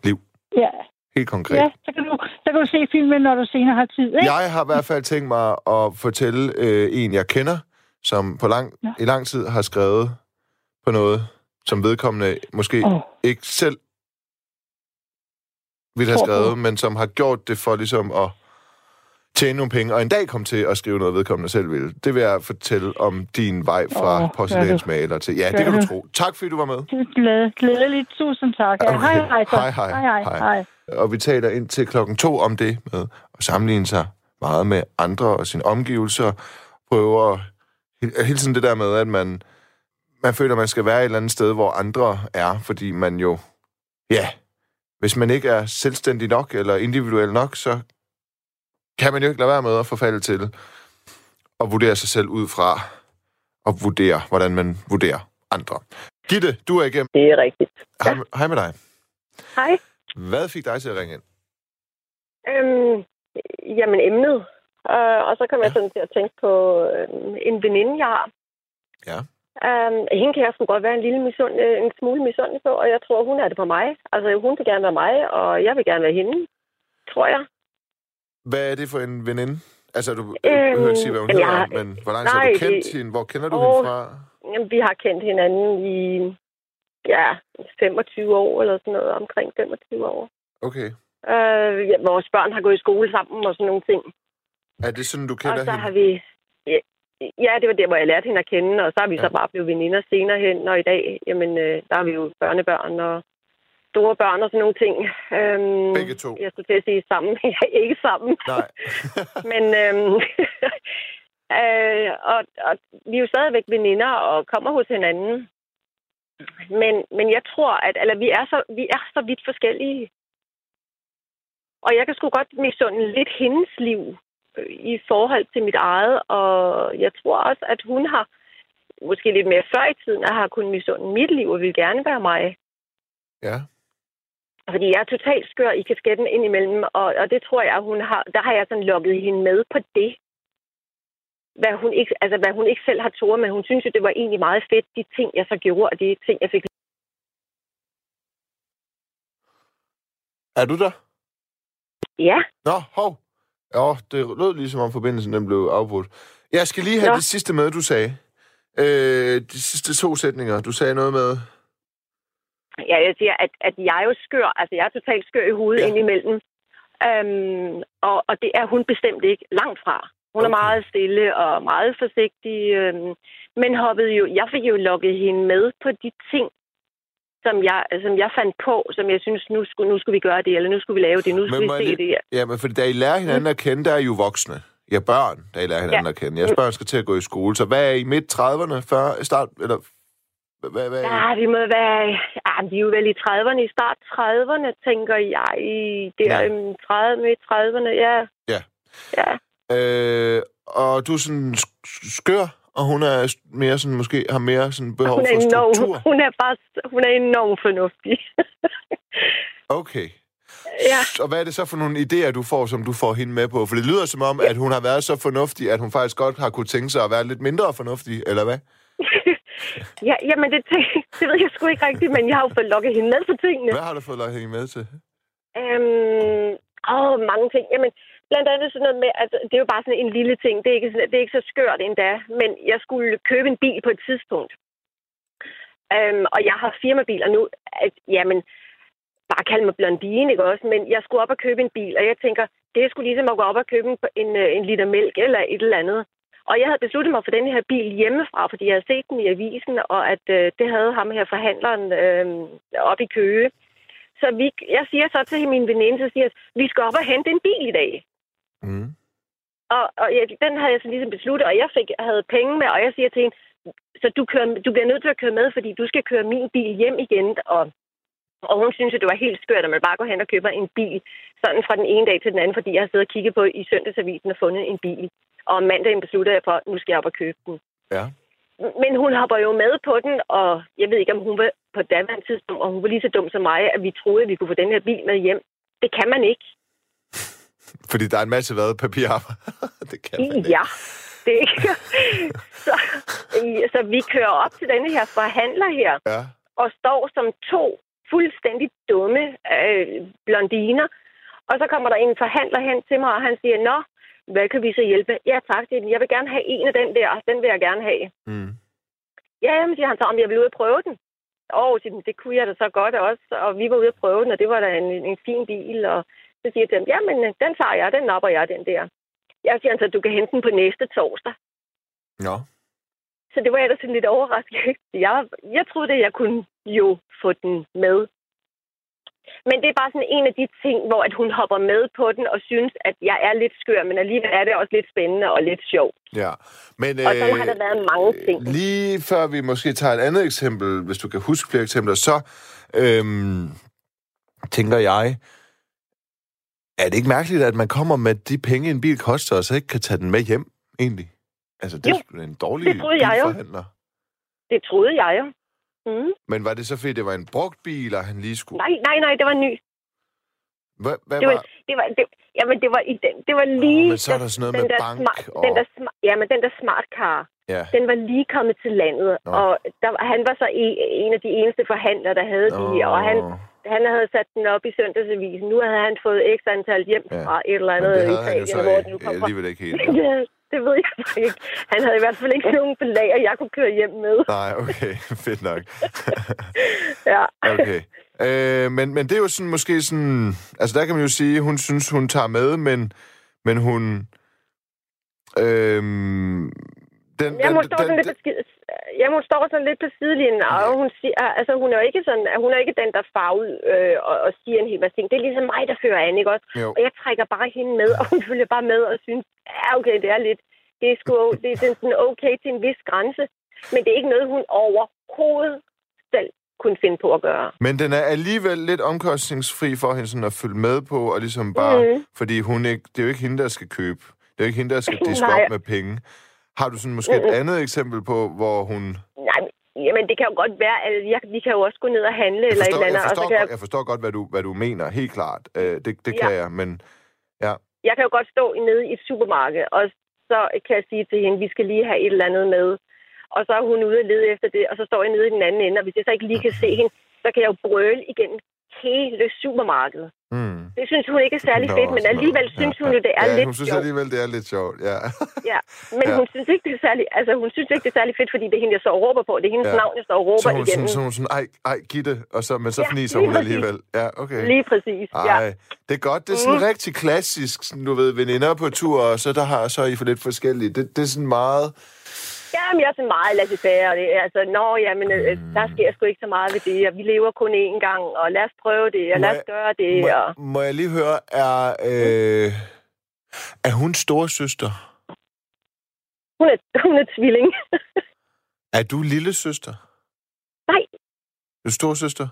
liv. Ja. Helt konkret. Ja, så kan, du, så kan du se filmen, når du senere har tid, ikke? Jeg har i hvert fald tænkt mig at fortælle øh, en, jeg kender, som på lang, ja. i lang tid har skrevet på noget, som vedkommende måske oh. ikke selv ville have skrevet, men som har gjort det for ligesom at tjene nogle penge, og en dag komme til at skrive noget, vedkommende selv vil. Det vil jeg fortælle om din vej fra oh, porcelænsmaler til... Ja, det kan du tro. Tak, fordi du var med. Glæde, glædeligt. Tusind tak. Ja, okay. hej, hej, hej, hej, hej, hej, hej. Og vi taler ind til klokken to om det med at sammenligne sig meget med andre og sine omgivelser. Prøver hele tiden det der med, at man, man føler, man skal være et eller andet sted, hvor andre er, fordi man jo... Ja, hvis man ikke er selvstændig nok eller individuel nok, så kan man jo ikke lade være med at forfalde til at vurdere sig selv ud fra og vurdere, hvordan man vurderer andre. Gitte, du er igennem. Det er rigtigt. Hej, ja. hej med dig. Hej. Hvad fik dig til at ringe ind? Øhm, jamen emnet. Uh, og så kom ja. jeg sådan til at tænke på uh, en veninde, jeg har. Ja. Um, hende kan jeg sgu godt være en lille misund, en smule misundelig på, og jeg tror, hun er det på mig. Altså, hun vil gerne være mig, og jeg vil gerne være hende, tror jeg. Hvad er det for en veninde? Altså, du øhm, behøver ikke sige, hvad hun hedder, har, men hvor lang tid har du kendt det, hende? Hvor kender du åh, hende fra? Jamen, vi har kendt hinanden i, ja, 25 år eller sådan noget, omkring 25 år. Okay. Øh, ja, vores børn har gået i skole sammen og sådan nogle ting. Er det sådan, du kender og så hende? har vi... Ja, ja, det var der, hvor jeg lærte hende at kende, og så har vi ja. så bare blevet veninder senere hen, og i dag, jamen, øh, der har vi jo børnebørn, og store børn og sådan nogle ting. Øhm, Begge to? Jeg skulle til at sige sammen. ikke sammen. Nej. Men øhm, øh, og, og vi er jo stadigvæk veninder og kommer hos hinanden. Men, men jeg tror, at eller, vi, er så, vi er så vidt forskellige. Og jeg kan sgu godt misunde lidt hendes liv i forhold til mit eget. Og jeg tror også, at hun har måske lidt mere før i tiden, at har kunnet misunde mit liv og vil gerne være mig. Ja. Fordi jeg er totalt skør i kasketten indimellem, og, og det tror jeg, hun har, der har jeg sådan lukket hende med på det. Hvad hun, ikke, altså, hvad hun ikke selv har tåret, men hun synes jo, det var egentlig meget fedt, de ting, jeg så gjorde, og de ting, jeg fik. Er du der? Ja. Nå, hov. Ja, det lød ligesom om forbindelsen den blev afbrudt. Jeg skal lige have Nå. det sidste med, du sagde. Øh, de sidste to sætninger. Du sagde noget med... Ja, jeg siger, at, at jeg er jo skør. Altså, jeg er totalt skør i hovedet ja. indimellem. Øhm, og, og det er hun bestemt ikke. Langt fra. Hun okay. er meget stille og meget forsigtig. Øhm, men hoppede jo, jeg fik jo lukket hende med på de ting, som jeg, som jeg fandt på, som jeg synes, nu skulle, nu skulle vi gøre det, eller nu skulle vi lave det, nu skulle men, vi se det. Ja, men fordi da I lærer hinanden mm. at kende, der er I jo voksne. Ja, børn, da I lærer hinanden ja. at kende. Jeres børn skal til at gå i skole. Så hvad er I midt 30'erne, før start, eller Hvad, hvad? Ja, vi må være... Ja, vi er jo vel i 30'erne, i start 30'erne, tænker jeg. Der Ja. ja. 30, midt 30'erne, ja. Ja. Ja. Øh, og du er sådan sk- skør, og hun er mere sådan, måske har mere sådan behov Hun er, for enorm, struktur. hun er bare hun er enormt fornuftig. Okay. Ja. Og hvad er det så for nogle idéer, du får, som du får hende med på? For det lyder som om, at hun har været så fornuftig, at hun faktisk godt har kunne tænke sig at være lidt mindre fornuftig, eller hvad? ja, jamen, det, det ved jeg sgu ikke rigtigt, men jeg har jo fået lukket hende med for tingene. Hvad har du fået lagt hende med til? Øhm, åh, mange ting. Jamen, blandt andet sådan noget med, at det er jo bare sådan en lille ting. Det er ikke, sådan, det er ikke så skørt endda. Men jeg skulle købe en bil på et tidspunkt. Øhm, og jeg har firmabiler nu. At, jamen, bare kald mig blondine, ikke også? Men jeg skulle op og købe en bil, og jeg tænker, det skulle ligesom at gå op og købe en, en, øh, en liter mælk eller et eller andet. Og jeg havde besluttet mig for den her bil hjemmefra, fordi jeg havde set den i avisen, og at øh, det havde ham her forhandleren øh, op i Køge. Så vi, jeg siger så til min veninde, så siger jeg, vi skal op og hente en bil i dag. Mm. Og, og ja, den havde jeg så ligesom besluttet, og jeg fik, havde penge med, og jeg siger til hende, så du, kører, du bliver nødt til at køre med, fordi du skal køre min bil hjem igen. Og, og hun synes, at det var helt skørt, at man bare går hen og køber en bil, sådan fra den ene dag til den anden, fordi jeg har siddet og kigget på i søndagsavisen og fundet en bil. Og om mandagen besluttede jeg for, at nu skal jeg op og købe den. Ja. Men hun hopper jo med på den, og jeg ved ikke, om hun var på daværende tidspunkt, og hun var lige så dum som mig, at vi troede, at vi kunne få den her bil med hjem. Det kan man ikke. Fordi der er en masse hvad papir. det kan man ikke. Ja, det ikke. Så, så vi kører op til denne her forhandler her, Ja. og står som to fuldstændig dumme øh, blondiner. Og så kommer der en forhandler hen til mig, og han siger, Nå, hvad kan vi så hjælpe? Ja, tak, jeg vil gerne have en af den der. Den vil jeg gerne have. Mm. Ja, jamen, siger han så, om jeg vil ud og prøve den. Åh, den, det kunne jeg da så godt også. Og vi var ude og prøve den, og det var da en, en fin bil. Og så siger jeg til ham, ja, men øh, den tager jeg, den napper jeg, den der. Jeg siger så, du kan hente den på næste torsdag. Nå. Så det var da sådan lidt overrasket. Jeg, jeg troede, at jeg kunne jo få den med. Men det er bare sådan en af de ting, hvor at hun hopper med på den og synes, at jeg er lidt skør, men alligevel er det også lidt spændende og lidt sjovt. Ja. Men, Og sådan har der været mange ting. Lige før vi måske tager et andet eksempel, hvis du kan huske flere eksempler, så øhm, tænker jeg, er det ikke mærkeligt, at man kommer med de penge, en bil koster, og så ikke kan tage den med hjem, egentlig? Altså, det er Jo, da en dårlig det troede jeg jo. Det troede jeg jo. Mm. Men var det så fordi, det var en brugt bil, og han lige skulle... Nej, nej, nej, det var ny. Hvad, hvad Det var... var, det var, det, jamen, det var, i den, det var lige... men så er der sådan noget den med der bank Smart, og- den der smart, ja, men den der smart car, Ja. den var lige kommet til landet. Nå. Og der, han var så en, en af de eneste forhandlere, der havde de, og han, han havde sat den op i søndagsavisen. Nu havde han fået ekstra antal hjem Ja. fra et eller Men andet det havde han jo Italien, så hvor det nu kom fra. alligevel ikke helt. Det ved jeg ikke. Han havde i hvert fald ikke nogen belag, jeg kunne køre hjem med. Nej, okay. Fedt nok. Ja. Okay. Øh, men, men det er jo sådan måske sådan... Altså, der kan man jo sige, hun synes, hun tager med, men, men hun... Øhm, den, Jeg må den, stå den, sådan lidt på skid- jeg må stå sådan lidt på sidelinjen, og hun siger, altså hun er jo ikke sådan, hun er ikke den, der farer ud øh, og, og siger en hel masse ting. Det er ligesom mig, der fører an, ikke også? Jo. Og jeg trækker bare hende med, og hun følger bare med og synes, ja, okay, det er lidt, det er sgu, det er sådan okay til en vis grænse, men det er ikke noget, hun overhovedet selv kunne finde på at gøre. Men den er alligevel lidt omkostningsfri for hende sådan at følge med på, og ligesom bare... Mhm. Fordi hun ikke, det er jo ikke hende, der skal købe. Det er jo ikke hende, der skal diske op med penge. Har du sådan måske et Mhm. andet eksempel på, hvor hun... Nej, men- jamen det kan jo godt være, at jeg, vi kan jo også gå ned og handle Jeg eller et forstår, eller jeg andet, og så forstår, kan jeg jeg forstår godt, hvad du, hvad du mener, helt klart. Øh, det det Ja. kan jeg, men... Ja. jeg kan jo godt stå nede i et supermarked, og så kan jeg sige til hende, vi skal lige have et eller andet med. Og så er hun ude og lede efter det, og så står jeg nede i den anden ende, og hvis jeg så ikke lige kan se hende, så kan jeg jo brøle igennem hele supermarkedet. Mm. Det synes hun ikke er særlig Nå, fedt, men alligevel noget. synes hun jo, det er ja, lidt hun synes sjovt. alligevel, det er lidt sjovt, ja. Ja, men Ja. hun synes ikke, det er særlig, altså hun synes ikke, det er særlig fedt, fordi det er hende, jeg så råber på. Det er hendes Ja. navn, jeg så råber så hun sådan, så hun sådan, ej, ej, giv det, og så, men så Ja, fniser hun præcis. alligevel. Ja, okay. Lige præcis, Ej, ja. det er godt. Det er sådan Mm. rigtig klassisk, sådan, du ved, veninder på tur, og så der har så I for lidt forskellige. Det, det er sådan meget... Ja, men jeg er sådan meget laissez-faire, og det er altså, nå, jamen, øh, Mm. der sker sgu ikke så meget ved det, og vi lever kun én gang, og lad os prøve det, og Må lad os jeg- gøre det, Må, og... må jeg lige høre, er, øh, er hun storsøster? Hun er, hun er tvilling. Er du lille søster? Er du storsøster?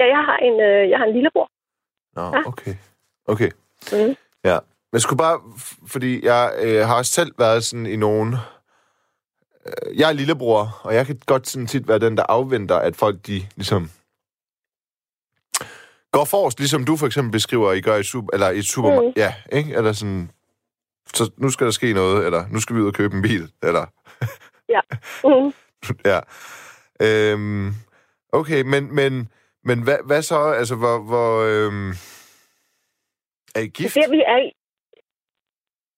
Ja, jeg har en, øh, jeg har en lillebror. Nå, Ja. okay. Okay. Mm. Ja. Men jeg skulle bare, fordi jeg øh, har også selv været sådan i nogen... Jeg er lillebror, og jeg kan godt sådan tit være den, der afventer, at folk de ligesom går forrest, ligesom du for eksempel beskriver, I gør i, super, eller i supermarked. Mm. Ja, ikke? Eller sådan, så nu skal der ske noget, eller nu skal vi ud og købe en bil, eller Mm. ja. Øhm, okay, men, men, men hvad, hvad så? Altså, hvor... hvor øhm, er I gift? Det vi er.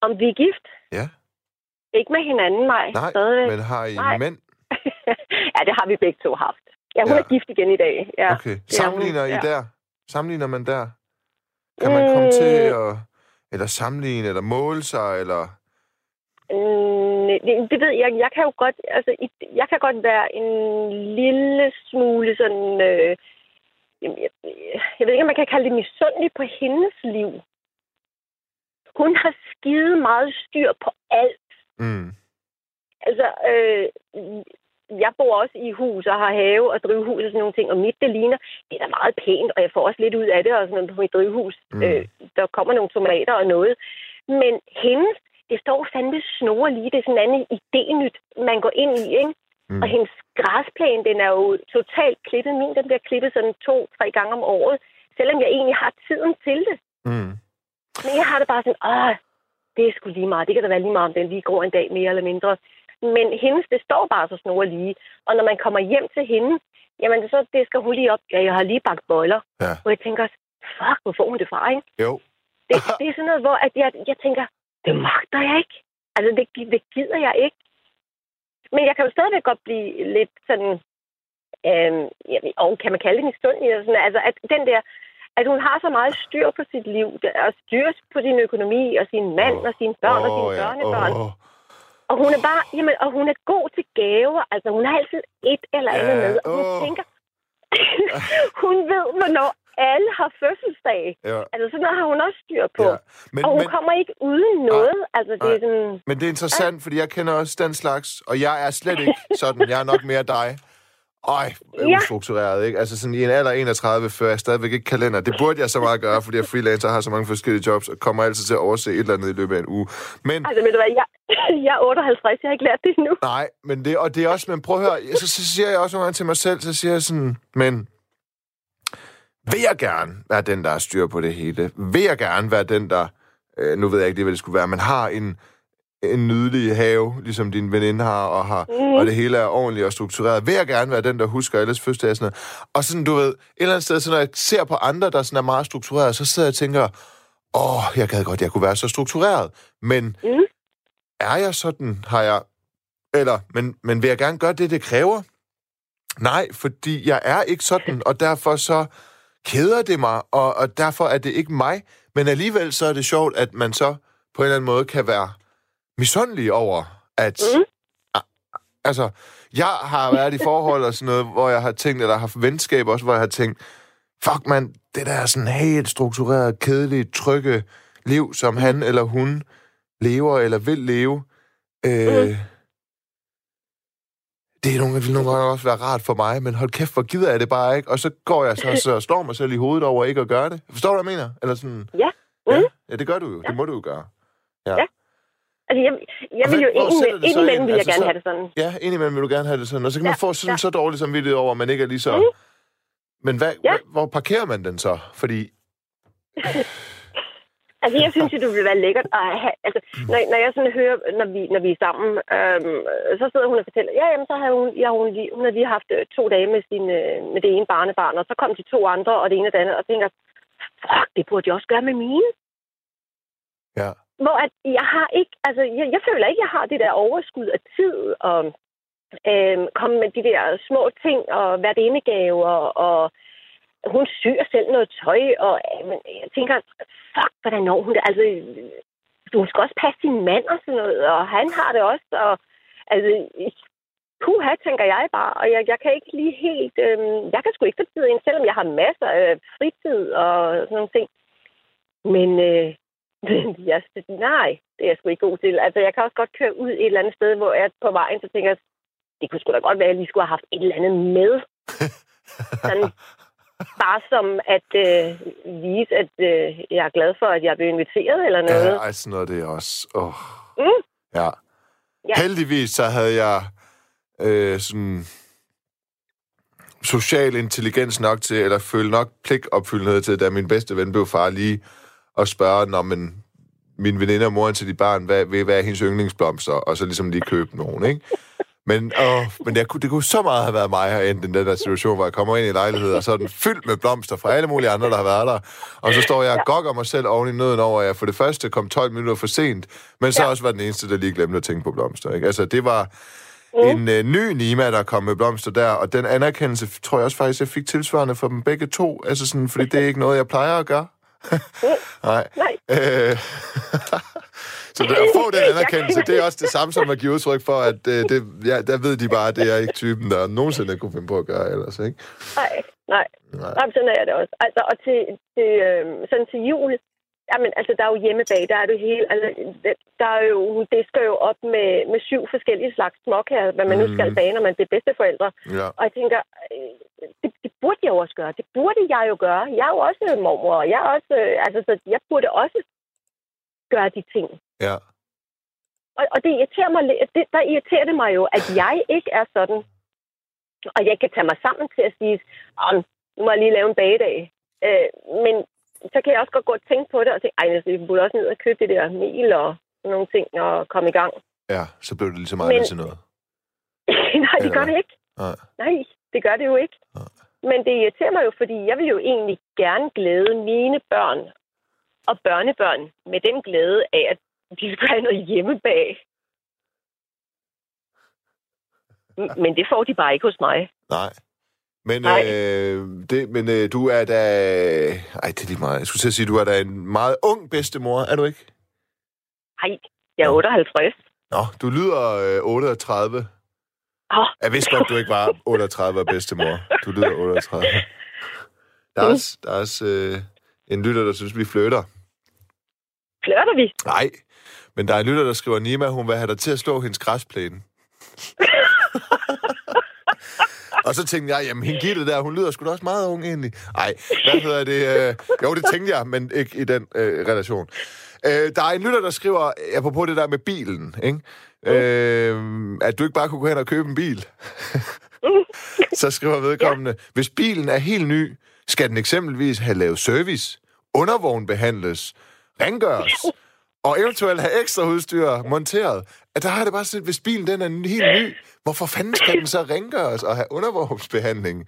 Om vi er gift? Ja. Ikke med hinanden, nej. Nej, Stadigvæk. men har I Nej. mænd? ja, det har vi begge to haft. Ja, hun Ja. er gift igen i dag. Ja. Okay. er Sammenligner hun, I ja. der? Sammenligner man der? Kan man komme Mm. til at... Eller sammenligne, eller måle sig, eller... Mm, det, det ved jeg. Jeg kan jo godt, altså, jeg kan godt være en lille smule sådan, øh, jeg, jeg ved ikke, om man kan kalde det misundelig på hendes liv. Hun har skide meget styr på alt. Mm. Altså, øh, jeg bor også i hus og har have og drivhus og sådan nogle ting, og mit, det ligner, det er da meget pænt, og jeg får også lidt ud af det og sådan noget på mit drivhus. Mm. Øh, der kommer nogle tomater og noget. Men hendes, det står fandme snore lige. Det er sådan en anden idényt, man går ind i, ikke? Mm. Og hendes græsplæne, den er jo totalt klippet. Min, den bliver klippet sådan to-tre gange om året, selvom jeg egentlig har tiden til det. Mm. Men jeg har det bare sådan, åh, det er sgu lige meget. Det kan da være lige meget, om den lige går en dag mere eller mindre. Men hendes, det står bare så snore lige. Og når man kommer hjem til hende, jamen så det skal hun lige op. Ja, jeg har lige bagt bøjler. Ja. Og jeg tænker, fuck, hvor får hun det fra, ikke? Jo. Det, det er sådan noget, hvor at jeg, jeg tænker, det magter jeg ikke. Altså, det, det gider jeg ikke. Men jeg kan jo stadigvæk godt blive lidt sådan, jeg ved, og kan man kalde det misundelig? eller Sådan, altså, at den der, at hun har så meget styr på sit liv, og styr på sin økonomi, og sin mand, Åh. og sine børn, og Åh, sine ja. børnebørn. Åh. Og hun er bare, jamen, og hun er god til gaver. Altså, hun har altid et eller andet Ja, med. Og hun åh. tænker, hun ved, hvornår alle har fødselsdag. Ja. Altså, sådan noget har hun også styr på. ja. Men, Og hun men, kommer ikke uden noget. altså, det er nej. sådan... men det er interessant, fordi jeg kender også den slags, og jeg er slet ikke sådan. Jeg er nok mere dig. Øj, Ja. ustruktureret, ikke? Altså sådan i en alder af 31 fører jeg stadigvæk ikke kalender. Det burde jeg så meget gøre, fordi jeg er freelancer har så mange forskellige jobs, og kommer altid til at overse et eller andet i løbet af en uge. Men Altså, ved du hvad, jeg, jeg er 58, jeg har ikke lært det endnu. Nej, men det, og det er også, men prøv at høre, så, så siger jeg også nogle gange til mig selv, så siger jeg sådan, men vil jeg gerne være den, der styr på det hele? Vil jeg gerne være den, der, øh, nu ved jeg ikke lige, hvad det skulle være, men har en, en nydelig have, ligesom din veninde har, og, har, mm. og det hele er ordentligt og struktureret. Vil jeg gerne være den, der husker alles fødselsdag og sådan noget? Og sådan, du ved, et eller andet sted, så når jeg ser på andre, der sådan er meget struktureret, så sidder jeg og tænker, åh, jeg gad godt, jeg kunne være så struktureret. Men Mm. er jeg sådan, har jeg... Eller, men, men vil jeg gerne gøre det, det kræver? Nej, fordi jeg er ikke sådan, og derfor så keder det mig, og, og derfor er det ikke mig. Men alligevel så er det sjovt, at man så på en eller anden måde kan være misundelig over, at... Mm. Ah, altså, jeg har været i forhold og sådan noget, hvor jeg har tænkt, eller har haft venskab også, hvor jeg har tænkt, fuck man, det der er sådan helt struktureret, kedeligt, trygge liv, som han eller hun lever eller vil leve, øh, Mm. det er nogle, vil nogle gange også være rart for mig, men hold kæft, hvor gider jeg det bare ikke. Og så går jeg så, så slår mig selv i hovedet over ikke at gøre det. Forstår du, hvad jeg mener? Eller sådan, Ja. ja, Mm. ja, det gør du jo. Det må du jo gøre. Ja. Ja. Altså, jeg, jeg vil jo indimellem ind? vil jeg Altså, gerne så- have det sådan. Ja, indimellem vil du gerne have det sådan. Og så kan man Ja, få sådan, ja. så dårlig samvittighed over, at man ikke er lige så... Mm. Men hvad, Ja. ja. hvor parkerer man den så? Fordi... Altså, jeg synes jo, det ville være lækkert at have... Altså, når, når jeg sådan hører, når vi, når vi er sammen, øhm, så sidder hun og fortæller, ja, jamen, så har hun, ja, hun, lige, hun har lige haft øh, to dage med, sin, øh, med det ene barnebarn, og så kom de to andre, og det ene og det andet, og tænker, fuck, det burde jeg også gøre med mine. Ja. Hvor at jeg har ikke, altså, jeg, jeg føler ikke, jeg har det der overskud af tid, og øh, komme med de der små ting, og værtindegaver, og hun syr selv noget tøj, og øh, men jeg tænker, fuck, hvordan når hun det? Altså, hun skal også passe sin mand og sådan noget, og han har det også, og altså, puha, tænker jeg bare, og jeg, jeg kan ikke lige helt, øhm, jeg kan sgu ikke få tid ind, selvom jeg har masser af fritid og sådan nogle ting. Men, øh, men jeg, nej, det er jeg sgu ikke god til. Altså, jeg kan også godt køre ud et eller andet sted, hvor jeg på vejen, så tænker jeg, det kunne sgu da godt være, at jeg lige skulle have haft et eller andet med. Sådan, bare som at øh, vise, at øh, jeg er glad for, at jeg blev inviteret eller noget. Ja, ej, sådan noget det er også... Oh. Mm. Ja. Ja. Heldigvis så havde jeg øh, sådan social intelligens nok til, eller føle nok pligtopfyldenhed til, da min bedste ven blev far, lige at spørge, når man, min veninde og moren til de barn, hvad, hvad, hvad er hendes yndlingsblomster, og så ligesom lige købe nogen, ikke? Men, åh, men det, kunne, det kunne så meget have været mig herinde, den der situation, hvor jeg kommer ind i lejligheden, og så er den fyldt med blomster fra alle mulige andre, der har været der. Og så står jeg og gokker mig selv oven i nøden over, at jeg for det første kom 12 minutter for sent, men så ja. også var den eneste, der lige glemte at tænke på blomster. Ikke? Altså, det var mm. en øh, ny Nima, der kom med blomster der, og den anerkendelse tror jeg også faktisk, jeg fik tilsvarende for dem begge to. Altså sådan, fordi det er ikke noget, jeg plejer at gøre. Nej. Nej. Øh, så det, at få den anerkendelse, det er også det samme som at give udtryk for, at øh, det, ja, der ved de bare, at det er ikke typen, der nogensinde kunne finde på at gøre ellers, ikke? Nej, nej. Nej. Nej, sådan er det også. Altså, og til, til, øh, sådan til jul, jamen, altså, der er jo hjemmebag, der er det hele, altså, der er jo, det skal jo op med, med syv forskellige slags småkager, hvad man nu skal Mhm. bage, når man bliver bedsteforældre. Ja. Og jeg tænker, øh, det, det burde jeg jo også gøre. Det burde jeg jo gøre. Jeg er jo også mormor, og jeg er også, øh, altså, så jeg burde også gøre de ting. Ja. Og, og det irriterer mig, det, der irriterer det mig jo, at jeg ikke er sådan, og jeg kan tage mig sammen til at sige, om nu må jeg lige lave en bagedag. Øh, men så kan jeg også godt gå og tænke på det, og tænke, ej, altså, vi burde også ned og købe det der mel og sådan nogle ting, og komme i gang. Ja, så blev det lige så meget Men- til noget. Nej, det gør det ikke. Nej. Nej, det gør det jo ikke. Nej. Men det irriterer mig jo, fordi jeg vil jo egentlig gerne glæde mine børn og børnebørn med den glæde af, at de skal have noget hjemmebag. M- Men det får de bare ikke hos mig. Nej. Men, Nej. øh, det, men øh, du er da... Ej, det er lige meget. Jeg skulle til at sige, du er da en meget ung bedstemor, er du ikke? Nej, jeg er Nå. 58. Nå, du lyder øh, 38. Åh, Jeg vidste godt, du ikke var 38 og bedstemor. Du lyder 38. Der er også, der er også øh, en lytter, der synes, vi flytter. flørter vi? Nej, men der er en lytter, der skriver, Nima, hun vil have dig til at slå hendes græsplæne. Og så tænkte jeg, jamen hende Gitte der, hun lyder sgu da også meget ung egentlig. Nej, hvad hedder det? Øh, jo, det tænkte jeg, men ikke i den øh, relation. Øh, der er en lytter, der skriver, apropos det der med bilen, ikke? Øh, at du ikke bare kunne gå hen og købe en bil. så skriver vedkommende, hvis bilen er helt ny, skal den eksempelvis have lavet service, undervogn behandles, rengøres, og eventuelt have ekstra udstyr monteret. At der har det bare sådan, hvis bilen den er helt ny, hvorfor fanden skal den så rengøres og have undervognsbehandling?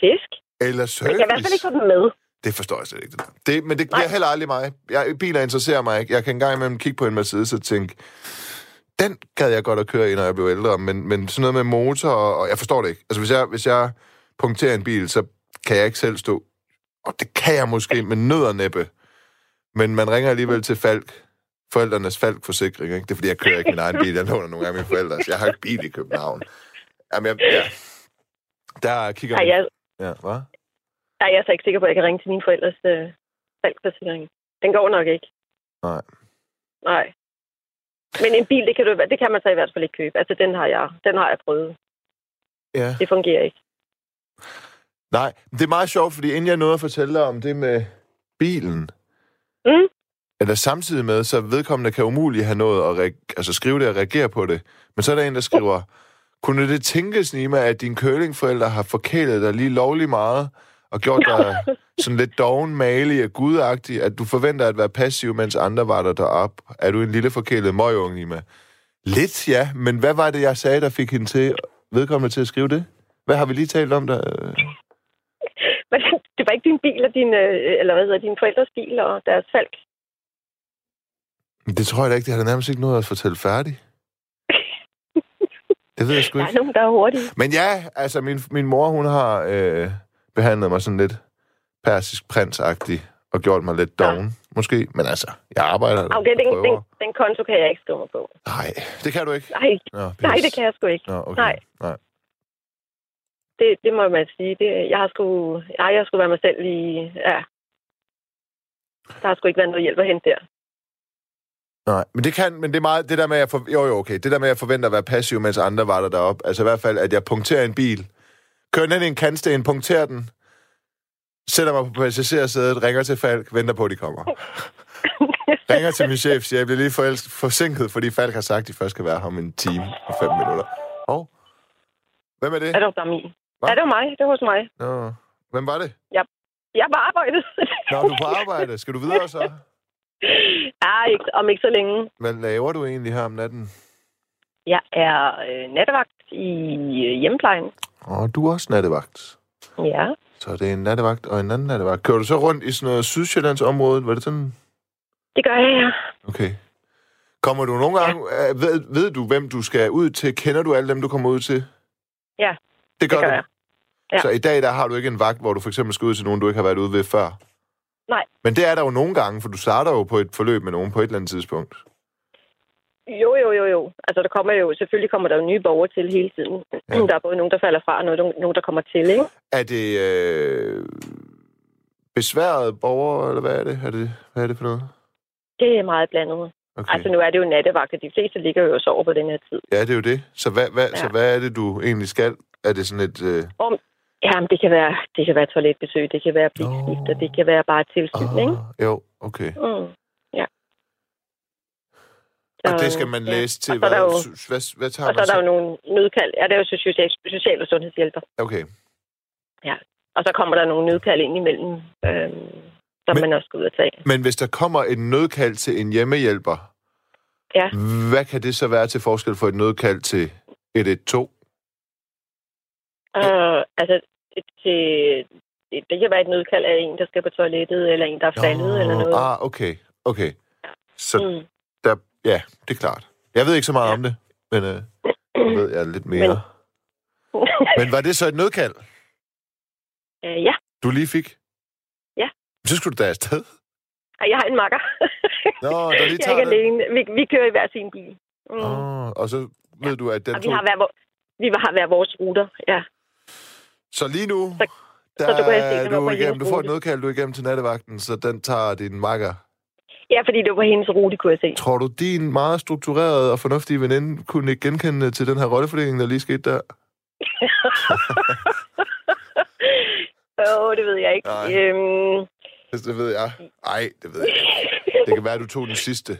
Fisk. Eller Jeg kan i hvert fald ikke service? få dem med. Det forstår jeg slet ikke. Det, der. det Men det bliver Nej. heller aldrig mig. Jeg, biler interesserer mig ikke. Jeg kan engang imellem kigge på en Mercedes og tænke, den gad jeg godt at køre i, når jeg blev ældre, men, men sådan noget med motor, og, og jeg forstår det ikke. Altså, hvis jeg, hvis jeg punkterer en bil, så kan jeg ikke selv stå. Og det kan jeg måske med nød og næppe. Men man ringer alligevel til Falk, forældrenes Falk-forsikring, ikke? Det er, fordi jeg kører ikke min egen bil. Jeg låner nogle af mine forældres. Jeg har ikke bil i København. Jamen, jeg, ja. Der kigger man... jeg, Ja, hvad? nej, jeg er så ikke sikker på, at jeg kan ringe til mine forældres øh, salgsforsikring. Den går nok ikke. Nej. Nej. Men en bil, det kan, du, det kan man så i hvert fald ikke købe. Altså, den har jeg, den har jeg prøvet. Ja. Det fungerer ikke. Nej, det er meget sjovt, fordi inden jeg nåede at fortælle dig om det med bilen, Mm. Eller samtidig med, så vedkommende kan umuligt have noget at re- altså skrive det og reagere på det. Men så er der en, der skriver, kunne det tænkes, Nima, at dine curlingforældre har forkælet dig lige lovlig meget, og gjort dig sådan lidt doven, malig og gudagtig, at du forventer at være passiv, mens andre var der derop? Er du en lille forkælet møgung, Nima? Lidt, ja, men hvad var det, jeg sagde, der fik hende til, vedkommende til at skrive det? Hvad har vi lige talt om der? Men det var ikke din bil, og din, øh, eller hvad hedder, dine forældres bil og deres falk. Det tror jeg da ikke, det har da nærmest ikke noget at fortælle færdig. Det ved jeg sgu Der er ikke. nogen, der er hurtige. Men ja, altså min, min mor, hun har øh, behandlet mig sådan lidt persisk prinsagtig og gjort mig lidt doven, ja. måske. Men altså, jeg arbejder Okay, den, og den, prøver. den konto kan jeg ikke skrive mig på. Nej, det kan du ikke. Nej, Nå, nej, det kan jeg sgu ikke. Nå, okay. Nej. Nej. Det, det må man sige. Det, jeg har sgu, ja, jeg skulle være mig selv i... Ja. Der har sgu ikke været noget hjælp at hente der. Nej, men det kan, men det er meget, det der med, at jeg for, jo, jo, okay, det der med, at jeg forventer at være passiv, mens andre var der deroppe, altså i hvert fald, at jeg punkterer en bil, Kører ned i en kantsten, punkterer den, sætter mig på passagersædet, ringer til Falk, venter på, at de kommer. ringer til min chef, siger, jeg bliver lige forelsk- forsinket, fordi Falk har sagt, at de først skal være her om en time og fem minutter. Og hvem er det? Er det der min? Ja, det var mig. Det var hos mig. Nå, hvem var det? Jeg var arbejdet. Nå, du er på arbejde. Skal du videre så? Ja, ikke, om ikke så længe. Hvad laver du egentlig her om natten? Jeg er øh, nattevagt i øh, hjemmeplejen. Åh, du er også nattevagt. Ja. Så det er en nattevagt og en anden nattevagt. Kører du så rundt i sådan noget Sydsjællands område? Var det sådan? Det gør jeg, ja. Okay. Kommer du nogle gange... Ja. Ved, ved du, hvem du skal ud til? Kender du alle dem, du kommer ud til? Ja, Det gør, det gør du. jeg. Ja. Så i dag, der har du ikke en vagt, hvor du for eksempel skal ud til nogen, du ikke har været ude ved før? Nej. Men det er der jo nogle gange, for du starter jo på et forløb med nogen på et eller andet tidspunkt. Jo, jo, jo, jo. Altså, der kommer jo, selvfølgelig kommer der jo nye borgere til hele tiden. Ja. Der er både nogen, der falder fra, og nogen, der kommer til, ikke? Er det øh, besværet borgere, eller hvad er det? Er det? Hvad er det for noget? Det er meget blandet. Okay. Altså, nu er det jo nattevagt, og de fleste ligger jo og sover på den her tid. Ja, det er jo det. Så hvad, hvad, ja. så hvad er det, du egentlig skal? Er det sådan et... Øh... Jamen, det kan være, det kan være toiletbesøg, det kan være blikskifter, Nå. det kan være bare tilsyn, ikke? Ah, jo, okay. Mm. Ja. Og det skal man ja. læse til, Og så hvad, der jo, hvad, hvad tager og så man er der jo nogle nødkald. Ja, det er jo social, social- og sundhedshjælper. Okay. Og så kommer der nogle nødkald ind imellem, øhm, som Men- man også skal ud og tage. Men hvis der kommer en nødkald til en hjemmehjælper, Ja. hvad kan det så være til forskel for et nødkald til 112? Øh, altså, til, det, kan være et nødkald af en, der skal på toilettet, eller en, der er faldet, eller noget. Ah, okay. Okay. Så Mm. der, ja, det er klart. Jeg ved ikke så meget Ja. om det, men øh, nu ved jeg lidt mere. Men... men var det så et nødkald, øh, ja, du lige fik? Ja. Så skulle du da afsted. jeg har en makker. Nå, der lige jeg er tager ikke den. alene. Vi, vi kører i hver sin bil. Mm. Oh, og så ved du, at den og vi tog... har, hver, vi har hver vores ruter, ja. Så lige nu, Så- der så du kan du, igennem, du får et nødkald, du er igennem til nattevagten, så den tager din makker. Ja, fordi det var på hendes rute, kunne jeg se. Tror du, din meget strukturerede og fornuftige veninde kunne ikke genkende til den her rollefordeling, der lige skete der? Åh, oh, det ved jeg ikke. Nej. Øhm, Altså, Det ved jeg. Ej, det ved jeg ikke. Det kan være, at du tog den sidste.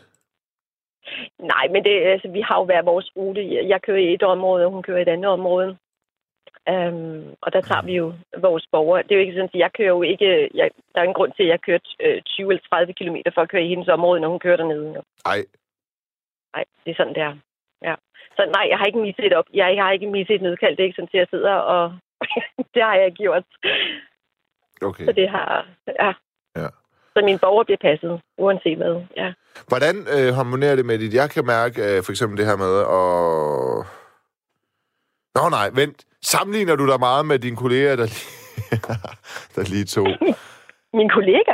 nej, men det, altså, vi har jo hver vores rute. Jeg kører i et område, og hun kører i et andet område. Øhm, og der tager vi jo vores borgere. Det er jo ikke sådan, at jeg kører jo ikke... Jeg, der er ingen grund til, at jeg kører øh, 20 eller 30 km for at køre i hendes område, når hun kører dernede. jo. Ej, Nej, det er sådan, det er. Ja. Så nej, jeg har ikke misset et op. Jeg har ikke misset et nødkald. Det er ikke sådan, at jeg sidder og... det har jeg gjort. okay. Så det har... Ja. Ja. Så mine borgere bliver passet, uanset hvad. Ja. Hvordan øh, harmonerer det med dit... Jeg kan mærke øh, for eksempel det her med at... Nå nej, vent. Sammenligner du dig meget med dine kolleger, der lige, der lige tog... Min kollega?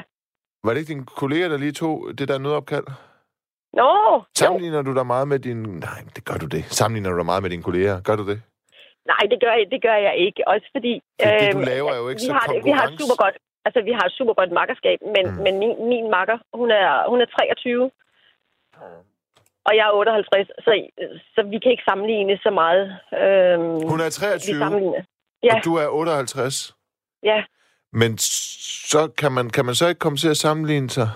Var det ikke dine kolleger, der lige tog det der nødopkald? Nå, jo. Sammenligner du dig meget med din... Nej, det gør du det. Sammenligner du dig meget med dine kolleger? Gør du det? Nej, det gør, jeg, det gør jeg ikke. Også fordi... Fordi øhm, du laver, er jo ikke vi så har, det- vi har et super godt, altså, vi har et super godt makkerskab, men, mm. men min, min makker, hun er, hun er 23, og jeg er 58, så, så vi kan ikke sammenligne så meget. Øhm, Hun er vi 23, sammenligner. Ja, og du er 58. ja. Men så kan man, kan man så ikke komme til at sammenligne sig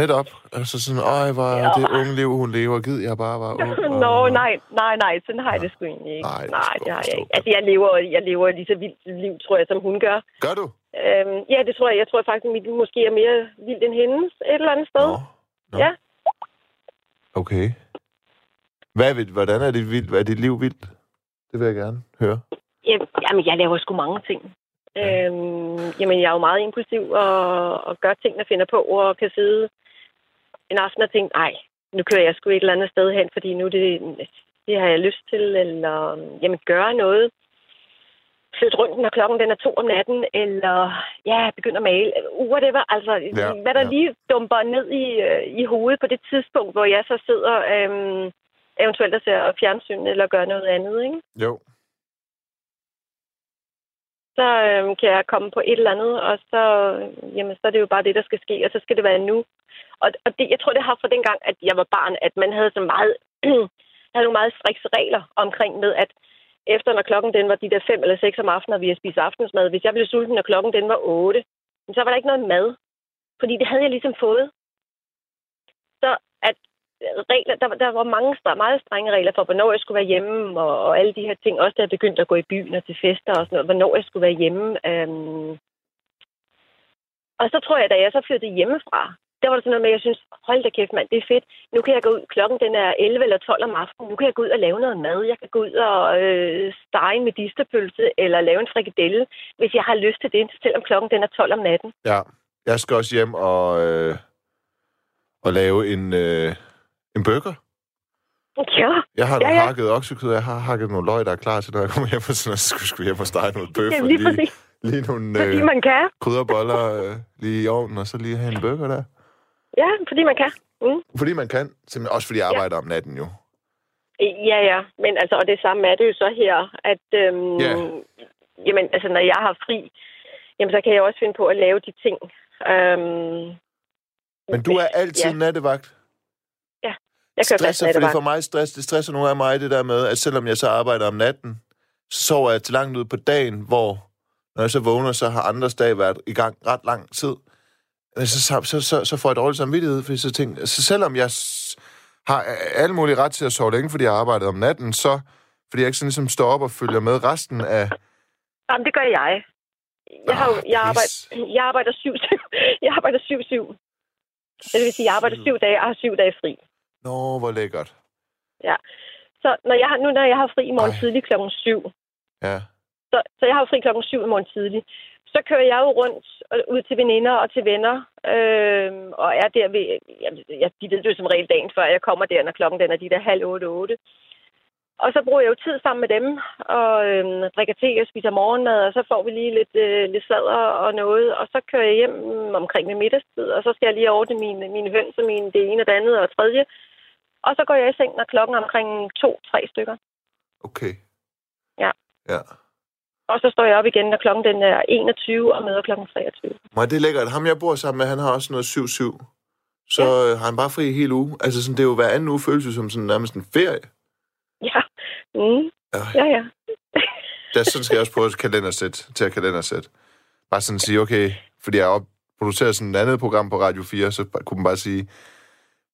netop? Altså sådan, øj, hvor Ja. det unge liv, hun lever. Gid, jeg bare var ung. Nå, nej, nej, nej, sådan har jeg det sgu egentlig ikke. Nej, det Nej, det jeg har jeg ikke. Altså, jeg lever, jeg lever lige så vildt liv, tror jeg, som hun gør. Gør du? Øhm, ja, det tror jeg. Jeg tror faktisk, at mit måske er mere vildt end hendes et eller andet sted. Nå. Nå. Ja. Okay. Hvad er, hvordan er dit, vildt, hvad er dit liv vildt? Det vil jeg gerne høre. Jamen, jamen, jeg laver sgu mange ting. Øhm, jamen, jeg er jo meget impulsiv og, og gør ting, jeg finder på, og kan sidde en aften og tænke, nej, nu kører jeg sgu et eller andet sted hen, fordi nu det, det har jeg lyst til, eller jamen, gøre noget. Flytte rundt, når klokken den er to om natten, eller ja, begynde at male. Whatever, altså, Ja, hvad der ja. ja. lige dumper ned i, øh, i hovedet på det tidspunkt, hvor jeg så sidder øhm, eventuelt og ser fjernsyn eller gør noget andet, ikke? Jo. så øhm, kan jeg komme på et eller andet, og så, jamen, så er det jo bare det, der skal ske, og så skal det være nu. Og, og det, jeg tror, det har fra dengang, at jeg var barn, at man havde så meget, havde nogle meget strikse regler omkring med, at efter når klokken den var de der fem eller seks om aftenen, og vi har spist aftensmad. Hvis jeg blev sulten, når klokken den var otte, så var der ikke noget mad. Fordi det havde jeg ligesom fået. Så at øh, regler, der, der var mange meget strenge regler for, hvornår jeg skulle være hjemme, og, og alle de her ting. Også da jeg begyndte at gå i byen og til fester og sådan noget, hvornår jeg skulle være hjemme. Øhm. Og så tror jeg, da jeg så flyttede hjemmefra, der var det sådan noget med, at jeg synes, hold da kæft mand, det er fedt. Nu kan jeg gå ud, klokken den er 11 eller 12 om aftenen, nu kan jeg gå ud og lave noget mad. Jeg kan gå ud og øh, stege en medisterpølse eller lave en frikadelle, hvis jeg har lyst til det, selvom klokken den er 12 om natten. Ja, jeg skal også hjem og, øh, og lave en, øh, en burger. Ja. Jeg har ja, ja, hakket oksekød, jeg har hakket nogle løg, der er klar til, når jeg kommer hjem, og sådan, så skulle jeg skulle hjem og stege noget bøf, Ja, og lige lige, lige nogle øh, man kan. krydderboller øh, lige i ovnen, og så lige have en burger der. Ja, fordi man kan. Mm. Fordi man kan, simpelthen også fordi jeg arbejder om natten jo. Ja, ja. Men altså, og det samme er det jo så her, at øhm, Ja. jamen, altså, når jeg har fri, jamen, så kan jeg også finde på at lave de ting. Øhm, Men du er altid Ja. nattevagt. jeg kører Stresser, fordi for mig stress, det stresser nogle af mig, det der med, at selvom jeg så arbejder om natten, så sover jeg til langt ud på dagen, hvor når jeg så vågner, så har andres dag været i gang ret lang tid. Men så, så, så, så, får jeg dårlig samvittighed, fordi så tænker, så selvom jeg har alle mulige ret til at sove længe, fordi jeg arbejder om natten, så fordi jeg ikke sådan ligesom står op og følger med resten af... Jamen, det gør jeg. Jeg, har, jo- jeg, arbejder, jeg arbejder syv, jeg arbejder syv, syv. Det vil sige, jeg arbejder syv dage og har syv dage fri. Nå, hvor lækkert. Så når jeg, har- nu når jeg har fri i morgen Ej. tidlig klokken syv, Ja. så, så jeg har fri klokken syv i morgen tidlig. Så kører jeg jo rundt og ud til veninder og til venner, øh, og er der ved, jamen, jeg, de ved det jo som regel dagen før, jeg kommer der, når klokken den er de der halv otte, otte. Og så bruger jeg jo tid sammen med dem, og øh, drikker te og spiser morgenmad, og så får vi lige lidt, øh, lidt sadder og noget, og så kører jeg hjem omkring ved middagstid, og så skal jeg lige ordne mine, mine høns og mine, det ene og det andet og tredje. Og så går jeg i seng, når klokken er omkring to-tre stykker. Okay. Ja. Ja. Og så står jeg op igen, når klokken den er 21 og møder klokken 23. Nej, det er lækkert. Ham, jeg bor sammen med, han har også noget 7-7. Så ja. har han bare fri hele uge. Altså, sådan, det er jo hver anden uge føles det som sådan, nærmest en ferie. Ja. Mm. Ja. Ja, ja. Der, sådan skal jeg også prøve at kalendersæt, til at kalendersæt. Bare sådan sige, okay, fordi jeg produceret sådan et andet program på Radio 4, så kunne man bare sige,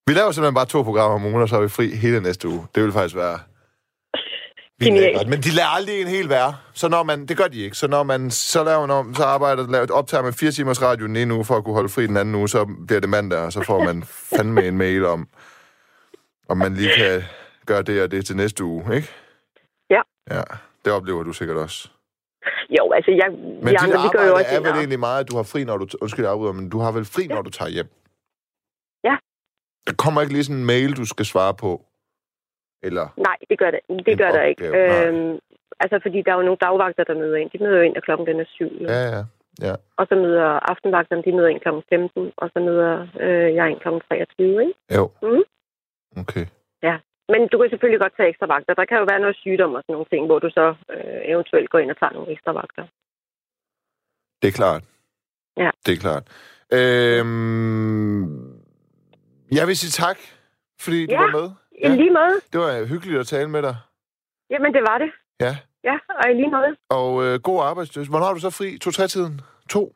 vi laver simpelthen bare to programmer om ugen, og så er vi fri hele næste uge. Det vil faktisk være Genialt. Men de lader aldrig en hel være. Så når man, det gør de ikke. Så når man så laver man om, så arbejder, laver, optager man fire timers radio den ene uge, for at kunne holde fri den anden uge, så bliver det mandag, og så får man fandme en mail om, om man lige kan gøre det og det til næste uge, ikke? Ja. Ja, det oplever du sikkert også. Jo, altså, jeg, Men vi dit vi gør jo arbejde også er vel egentlig meget, at du har fri, når du... Undskyld, jeg afbryder, men du har vel fri, Ja. når du tager hjem? Ja. Der kommer ikke lige sådan en mail, du skal svare på? Eller... Nej, det gør det, det gør der ikke. Øhm, altså, fordi der er jo nogle dagvagter, der møder ind. De møder ind, når klokken den er syv. Ja. Ja, ja. ja. Og så møder aftenvagterne, de møder ind klokken 15, og så møder øh, jeg ind klokken 23, ikke? Jo. Mhm. Okay. Men du kan selvfølgelig godt tage ekstra vagter. Der kan jo være noget sygdom og sådan nogle ting, hvor du så øh, eventuelt går ind og tager nogle ekstra vagter. Det er klart. Ja. Det er klart. Øhm... Jeg vil sige tak, fordi du Ja. var med. I lige måde. Det var hyggeligt at tale med dig. Jamen, det var det. Ja. Ja, og i lige måde. Og øh, god arbejdsløs. Hvornår har du så fri? To-tre-tiden? To?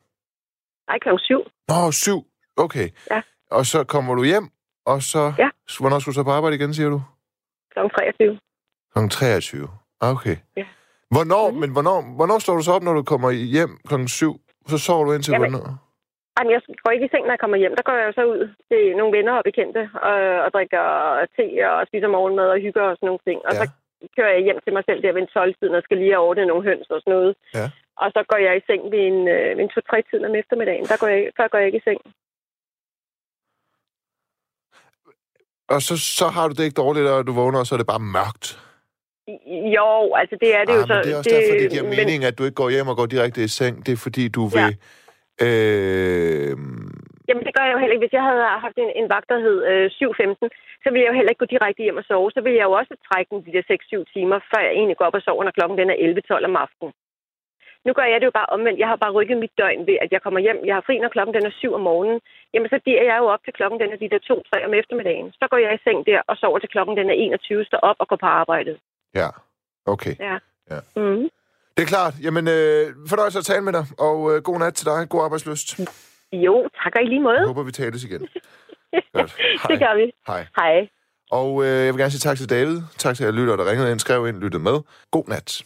Ej, klokken syv. Nå, syv. Okay. Ja. Og så kommer du hjem, og så... Ja. Hvornår skal du så på arbejde igen, siger du? Klokken 23. Kl. 23. Okay. Ja. Hvornår, Mhm. men hvornår, hvornår står du så op, når du kommer hjem klokken 7? Så sover du indtil Jamen, hvornår? Jamen, jeg går ikke i seng, når jeg kommer hjem. Der går jeg jo så ud til nogle venner og bekendte og, og drikker te og spiser morgenmad og hygger og sådan nogle ting. Og Ja. så kører jeg hjem til mig selv der ved en 12-tiden og skal lige have ordnet nogle høns og sådan noget. Ja. Og så går jeg i seng ved en, øh, en 2-3-tiden om eftermiddagen. Der går jeg, før går jeg ikke i seng. Og så, så har du det ikke dårligt, og du vågner, og så er det bare mørkt. Jo, altså det er det ah, jo så. men det er også det, derfor, det giver mening, at du ikke går hjem og går direkte i seng. Det er fordi, du vil... Øh, Jamen, det gør jeg jo heller ikke. Hvis jeg havde haft en, en vagt, der hed øh, 7.15, så ville jeg jo heller ikke gå direkte hjem og sove. Så ville jeg jo også trække den de der 6-7 timer, før jeg egentlig går op og sover, når klokken den er 11-12 om aftenen. Nu gør jeg det jo bare omvendt. Jeg har bare rykket mit døgn ved, at jeg kommer hjem. Jeg har fri, når klokken den er 7 om morgenen. Jamen, så bliver jeg jo op til klokken den er de der 2-3 om eftermiddagen. Så går jeg i seng der og sover til klokken den er 21, står op og går på arbejdet. ja, okay. Ja. Mm. Det er klart. Jamen, øh, fornøjelse at tale med dig, og øh, god nat til dig. God arbejdsløst. Jo, tak og i lige måde. Jeg håber, vi tales igen. Godt. Hej. Det gør vi. Hej. Hej. Og øh, jeg vil gerne sige tak til David. Tak til jer lyttere, der ringede ind, skrev ind, lyttede med. God nat.